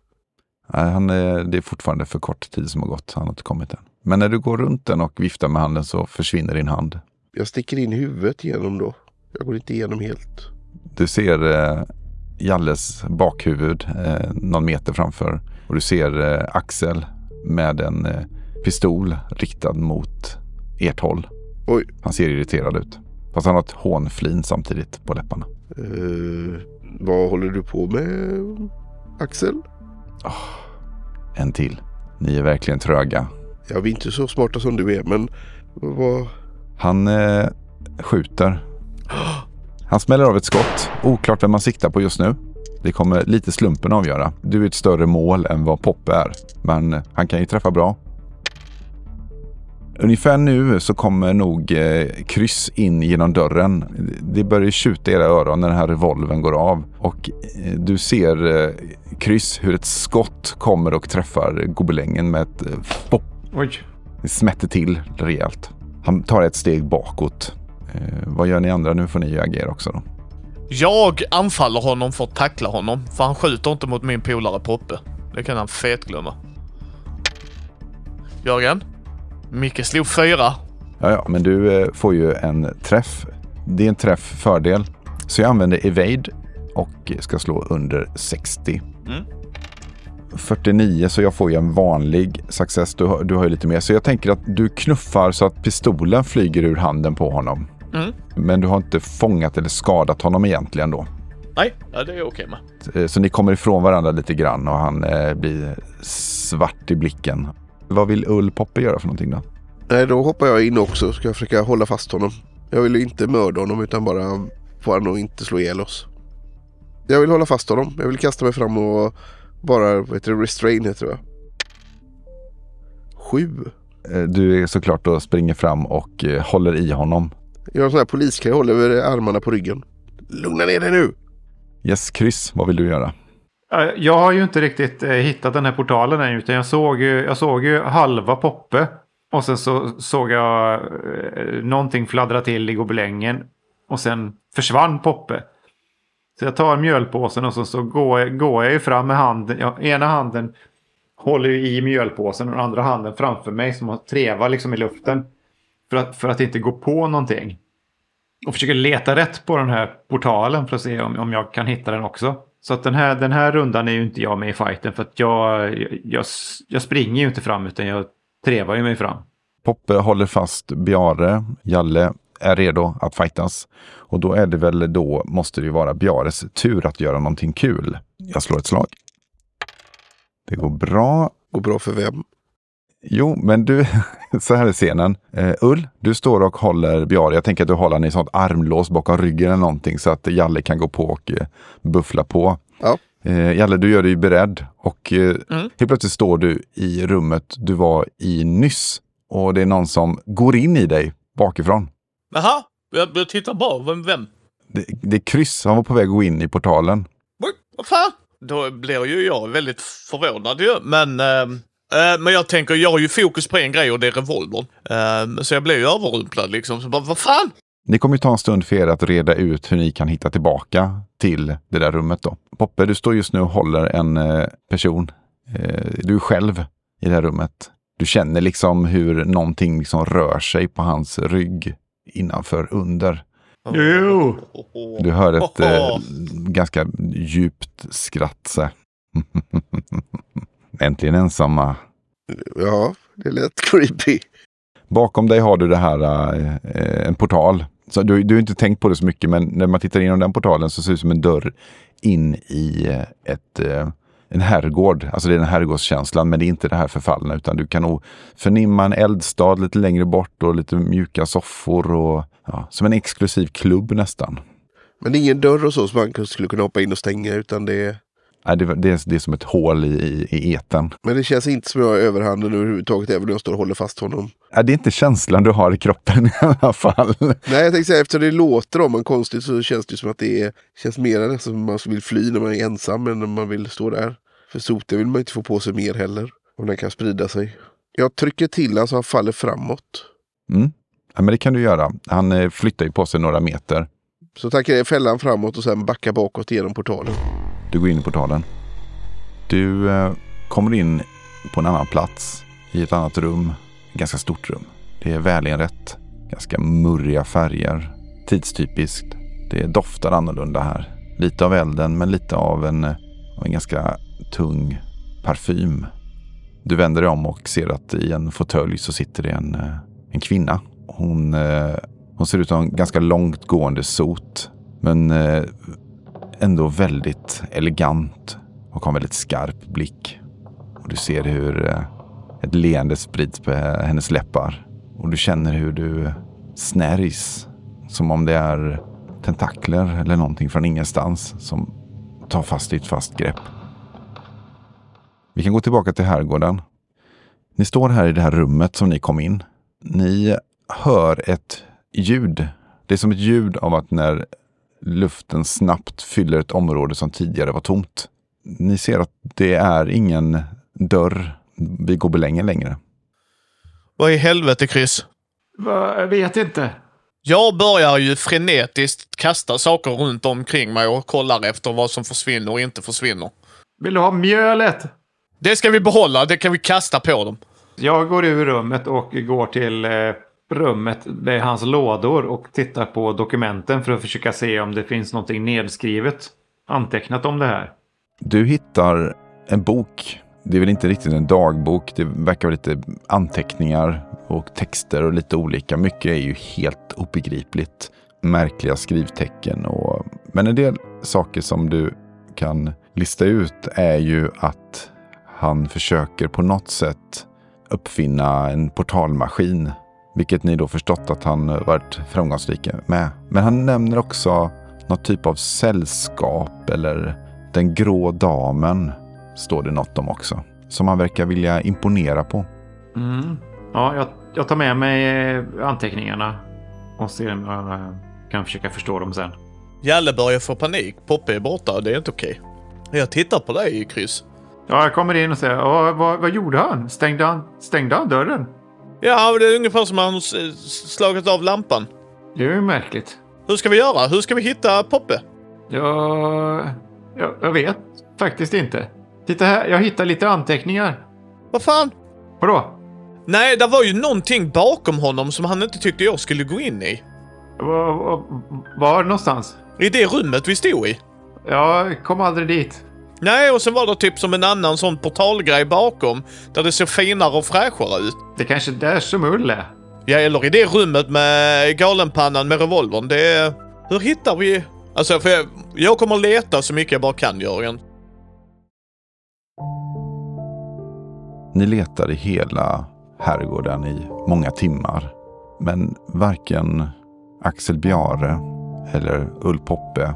Nej, han, eh, det är fortfarande för kort tid som har gått. Han har inte kommit än. Men när du går runt den och viftar med handen så försvinner din hand. Jag sticker in huvudet igenom då. Jag går inte igenom helt. Du ser eh, Jalles bakhuvud eh, någon meter framför. Och du ser eh, Axel med en eh, pistol riktad mot ert håll. Oj. Han ser irriterad ut. Fast han har ett hånflin samtidigt på läpparna. Eh, vad håller du på med Axel? En till. Ni är verkligen tröga. Ja, vi är inte så smarta som du är, men vad... Han eh, skjuter. Han smäller av ett skott. Oklart vem man siktar på just nu. Det kommer lite slumpen avgöra. Du är ett större mål än vad Poppe är. Men eh, han kan ju träffa bra. Ungefär nu så kommer nog eh, kryss in genom dörren. Det börjar tjuta i era öron när den här revolven går av. Och eh, du ser eh, kryss hur ett skott kommer och träffar gobelängen med ett eh, pop. Oj. Det smätter till rejält. Han tar ett steg bakåt. Eh, vad gör ni andra? Nu får ni ju agera också då. Jag anfaller honom för att tackla honom, för han skjuter inte mot min polare Poppe. Det kan han fetglömma. Jörgen? Micke slog fyra. Ja, ja, men du eh, får ju en träff. Det är en träff fördel. Så jag använder evade och ska slå under 60. Mm. 49 så jag får ju en vanlig success. Du, har- du har ju lite mer. Så jag tänker att du knuffar så att pistolen flyger ur handen på honom. Mm. Men du har inte fångat eller skadat honom egentligen då. Nej, ja, det är okej med. Eh, Så ni kommer ifrån varandra lite grann och han eh, blir svart i blicken. Vad vill Ull Poppe göra för någonting då? Nej, då hoppar jag in också. Ska jag försöka hålla fast honom. Jag vill ju inte mörda honom utan bara få honom att inte slå ihjäl oss. Jag vill hålla fast honom. Jag vill kasta mig fram och bara, vad heter det, restrain heter det va? Sju. Eh, Du är såklart då springer fram och eh, håller i honom. Jag har en sån här poliskaj, håller över armarna på ryggen. Lugna ner dig nu! Yes, kryss. Vad vill du göra? Jag har ju inte riktigt eh, hittat den här portalen än. Utan jag såg ju, jag såg ju halva Poppe. Och sen så såg jag eh, någonting fladdra till i gobelängen. Och sen försvann Poppe. Så jag tar mjölpåsen och så, så går, jag, går jag ju fram med handen. Ja, ena handen håller ju i mjölpåsen och den andra handen framför mig som har trevar liksom i luften. För att, för att inte gå på någonting. Och försöker leta rätt på den här portalen för att se om, om jag kan hitta den också. Så att den här, den här rundan är ju inte jag med i fighten för att jag, jag, jag springer ju inte fram utan jag trevar ju mig fram. Poppe håller fast Bjare. Jalle är redo att fightas. Och då är det väl då, måste det ju vara Bjares tur att göra någonting kul. Jag slår ett slag. Det går bra. Går bra för vem? Jo, men du, så här är scenen. Uh, Ull, du står och håller Bjare. Jag tänker att du håller honom i sånt armlås bakom ryggen eller någonting så att Jalle kan gå på och uh, buffla på. Ja. Eh, Jalle, du gör dig beredd och eh, Mm. helt plötsligt står du i rummet du var i nyss. Och det är någon som går in i dig bakifrån. Jaha, jag, jag tittar bara. Vem? vem? Det, det är kryss, han var på väg att gå in i portalen. Vad fan? Då blir ju jag väldigt förvånad ju. Men, ehm, eh, men jag tänker, jag har ju fokus på en grej och det är revolvern. Ehm, så jag blir ju överrumplad liksom. Så bara, vad fan? Det kommer ju ta en stund för er att reda ut hur ni kan hitta tillbaka till det där rummet då. Poppe, du står just nu och håller en eh, person. Eh, du är själv i det här rummet. Du känner liksom hur någonting liksom rör sig på hans rygg innanför, under. Jo. Du hör ett eh, ganska djupt skratt. Äntligen ensamma. Ja, det lät creepy. Bakom dig har du det här, eh, en portal. Så du, du har inte tänkt på det så mycket, men när man tittar igenom den portalen så ser det ut som en dörr in i eh, ett, eh, en herrgård. Alltså det är den herrgårdskänslan, men det är inte det här förfallna, utan du kan nog förnimma en eldstad lite längre bort och lite mjuka soffor och ja, som en exklusiv klubb nästan. Men det är ingen dörr och så som man skulle kunna hoppa in och stänga utan det är... Nej, det, det, är, det är som ett hål i, i, i eten. Men det känns inte som jag har överhanden överhuvudtaget även om jag står och håller fast honom. Nej, det är inte känslan du har i kroppen i alla fall. Nej, jag tänkte säga efter det låter om man konstigt så känns det som att det är, känns mer som man vill fly när man är ensam än när man vill stå där. För soten vill man inte få på sig mer heller. Om den kan sprida sig. Jag trycker till honom så han faller framåt. Mm. Ja, men det kan du göra. Han eh, flyttar ju på sig några meter. Så tackar jag fällan framåt och sen backa bakåt genom portalen. Du går in i portalen. Du eh, kommer in på en annan plats i ett annat rum. Ett ganska stort rum. Det är välinrätt. Ganska murriga färger. Tidstypiskt. Det doftar annorlunda här. Lite av elden men lite av en, av en ganska tung parfym. Du vänder dig om och ser att i en fåtölj så sitter det en, eh, en kvinna. Hon, eh, hon ser ut att ha en ganska långt gående sot. Men eh, ändå väldigt elegant och har en väldigt skarp blick. Och du ser hur eh, ett leende sprids på hennes läppar. Och du känner hur du snärjs. Som om det är tentakler eller någonting från ingenstans som tar fast ditt fast grepp. Vi kan gå tillbaka till herrgården. Ni står här i det här rummet som ni kom in. Ni hör ett ljud. Det är som ett ljud av att när luften snabbt fyller ett område som tidigare var tomt. Ni ser att det är ingen dörr vid gobelängen längre. Vad i helvete Chris? Va, jag vet inte. Jag börjar ju frenetiskt kasta saker runt omkring mig och kollar efter vad som försvinner och inte försvinner. Vill du ha mjölet? Det ska vi behålla, det kan vi kasta på dem. Jag går ur rummet och går till eh, rummet med hans lådor och tittar på dokumenten för att försöka se om det finns någonting nedskrivet. Antecknat om det här. Du hittar en bok. Det är väl inte riktigt en dagbok. Det verkar vara lite anteckningar och texter och lite olika. Mycket är ju helt obegripligt. Märkliga skrivtecken och... Men en del saker som du kan lista ut är ju att han försöker på något sätt uppfinna en portalmaskin. Vilket ni då förstått att han varit framgångsrik med. Men han nämner också något typ av sällskap eller den grå damen. Står det något om också. Som han verkar vilja imponera på. Mm. Ja, jag, jag tar med mig eh, anteckningarna och ser om jag eh, kan försöka förstå dem sen. Jalle börjar få panik. Poppe är borta och det är inte okej. Jag tittar på dig, Chris. Ja, jag kommer in och säger, "Ja, vad, vad gjorde han? Stängde han, stängde han dörren? Ja, det är ungefär som han slagit av lampan. Det är ju märkligt. Hur ska vi göra? Hur ska vi hitta Poppe? Jag, jag, jag vet faktiskt inte. Titta här, jag hittar lite anteckningar. Vad fan? Vadå? Nej, det var ju någonting bakom honom som han inte tyckte jag skulle gå in i. Var, var, var någonstans? I det rummet vi stod i. Jag kom aldrig dit. Nej, och sen var det typ som en annan sån portalgrej bakom. Där det såg finare och fräschare ut. Det kanske är där som Ull är. Ja, eller i det rummet med galenpannan med revolvern. Det är... Hur hittar vi... Alltså, för jag, jag kommer leta så mycket jag bara kan, Jörgen. Ni letar i hela herrgården i många timmar. Men varken Axel Bjare eller Ull Poppe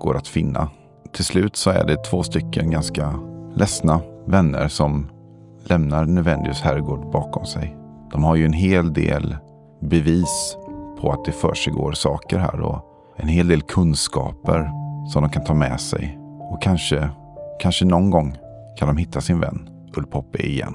går att finna. Till slut så är det två stycken ganska ledsna vänner som lämnar Nevendius herrgård bakom sig. De har ju en hel del bevis på att det försiggår saker här och en hel del kunskaper som de kan ta med sig. Och kanske, kanske någon gång kan de hitta sin vän Ull Poppe igen.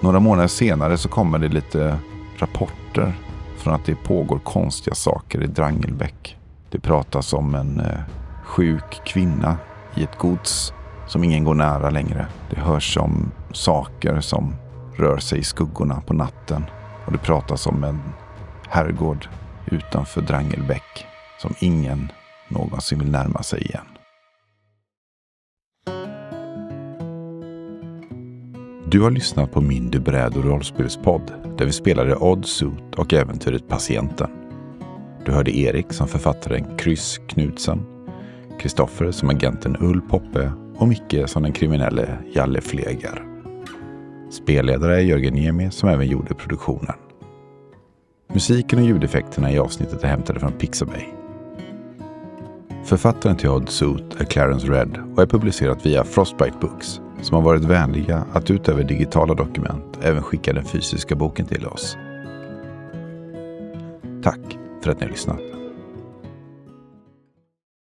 Några månader senare så kommer det lite rapporter från att det pågår konstiga saker i Drangelbäck. Det pratas om en eh, sjuk kvinna i ett gods som ingen går nära längre. Det hörs om saker som rör sig i skuggorna på natten. Och det pratas om en herrgård utanför Drangelbäck som ingen någonsin vill närma sig igen. Du har lyssnat på min Du bräd och rollspelspodd där vi spelade Odd Suit och äventyret Patienten. Du hörde Erik som författaren Kryss Knutsen, Kristoffer som agenten Ull Poppe och Micke som den kriminelle Jalle Flegar. Spelledare är Jörgen Niemi som även gjorde produktionen. Musiken och ljudeffekterna i avsnittet är hämtade från Pixabay. Författaren till Odd Suit är Clarence Red och är publicerat via Frostbite Books som har varit vänliga att utöver digitala dokument även skicka den fysiska boken till oss. Tack för att ni har lyssnat.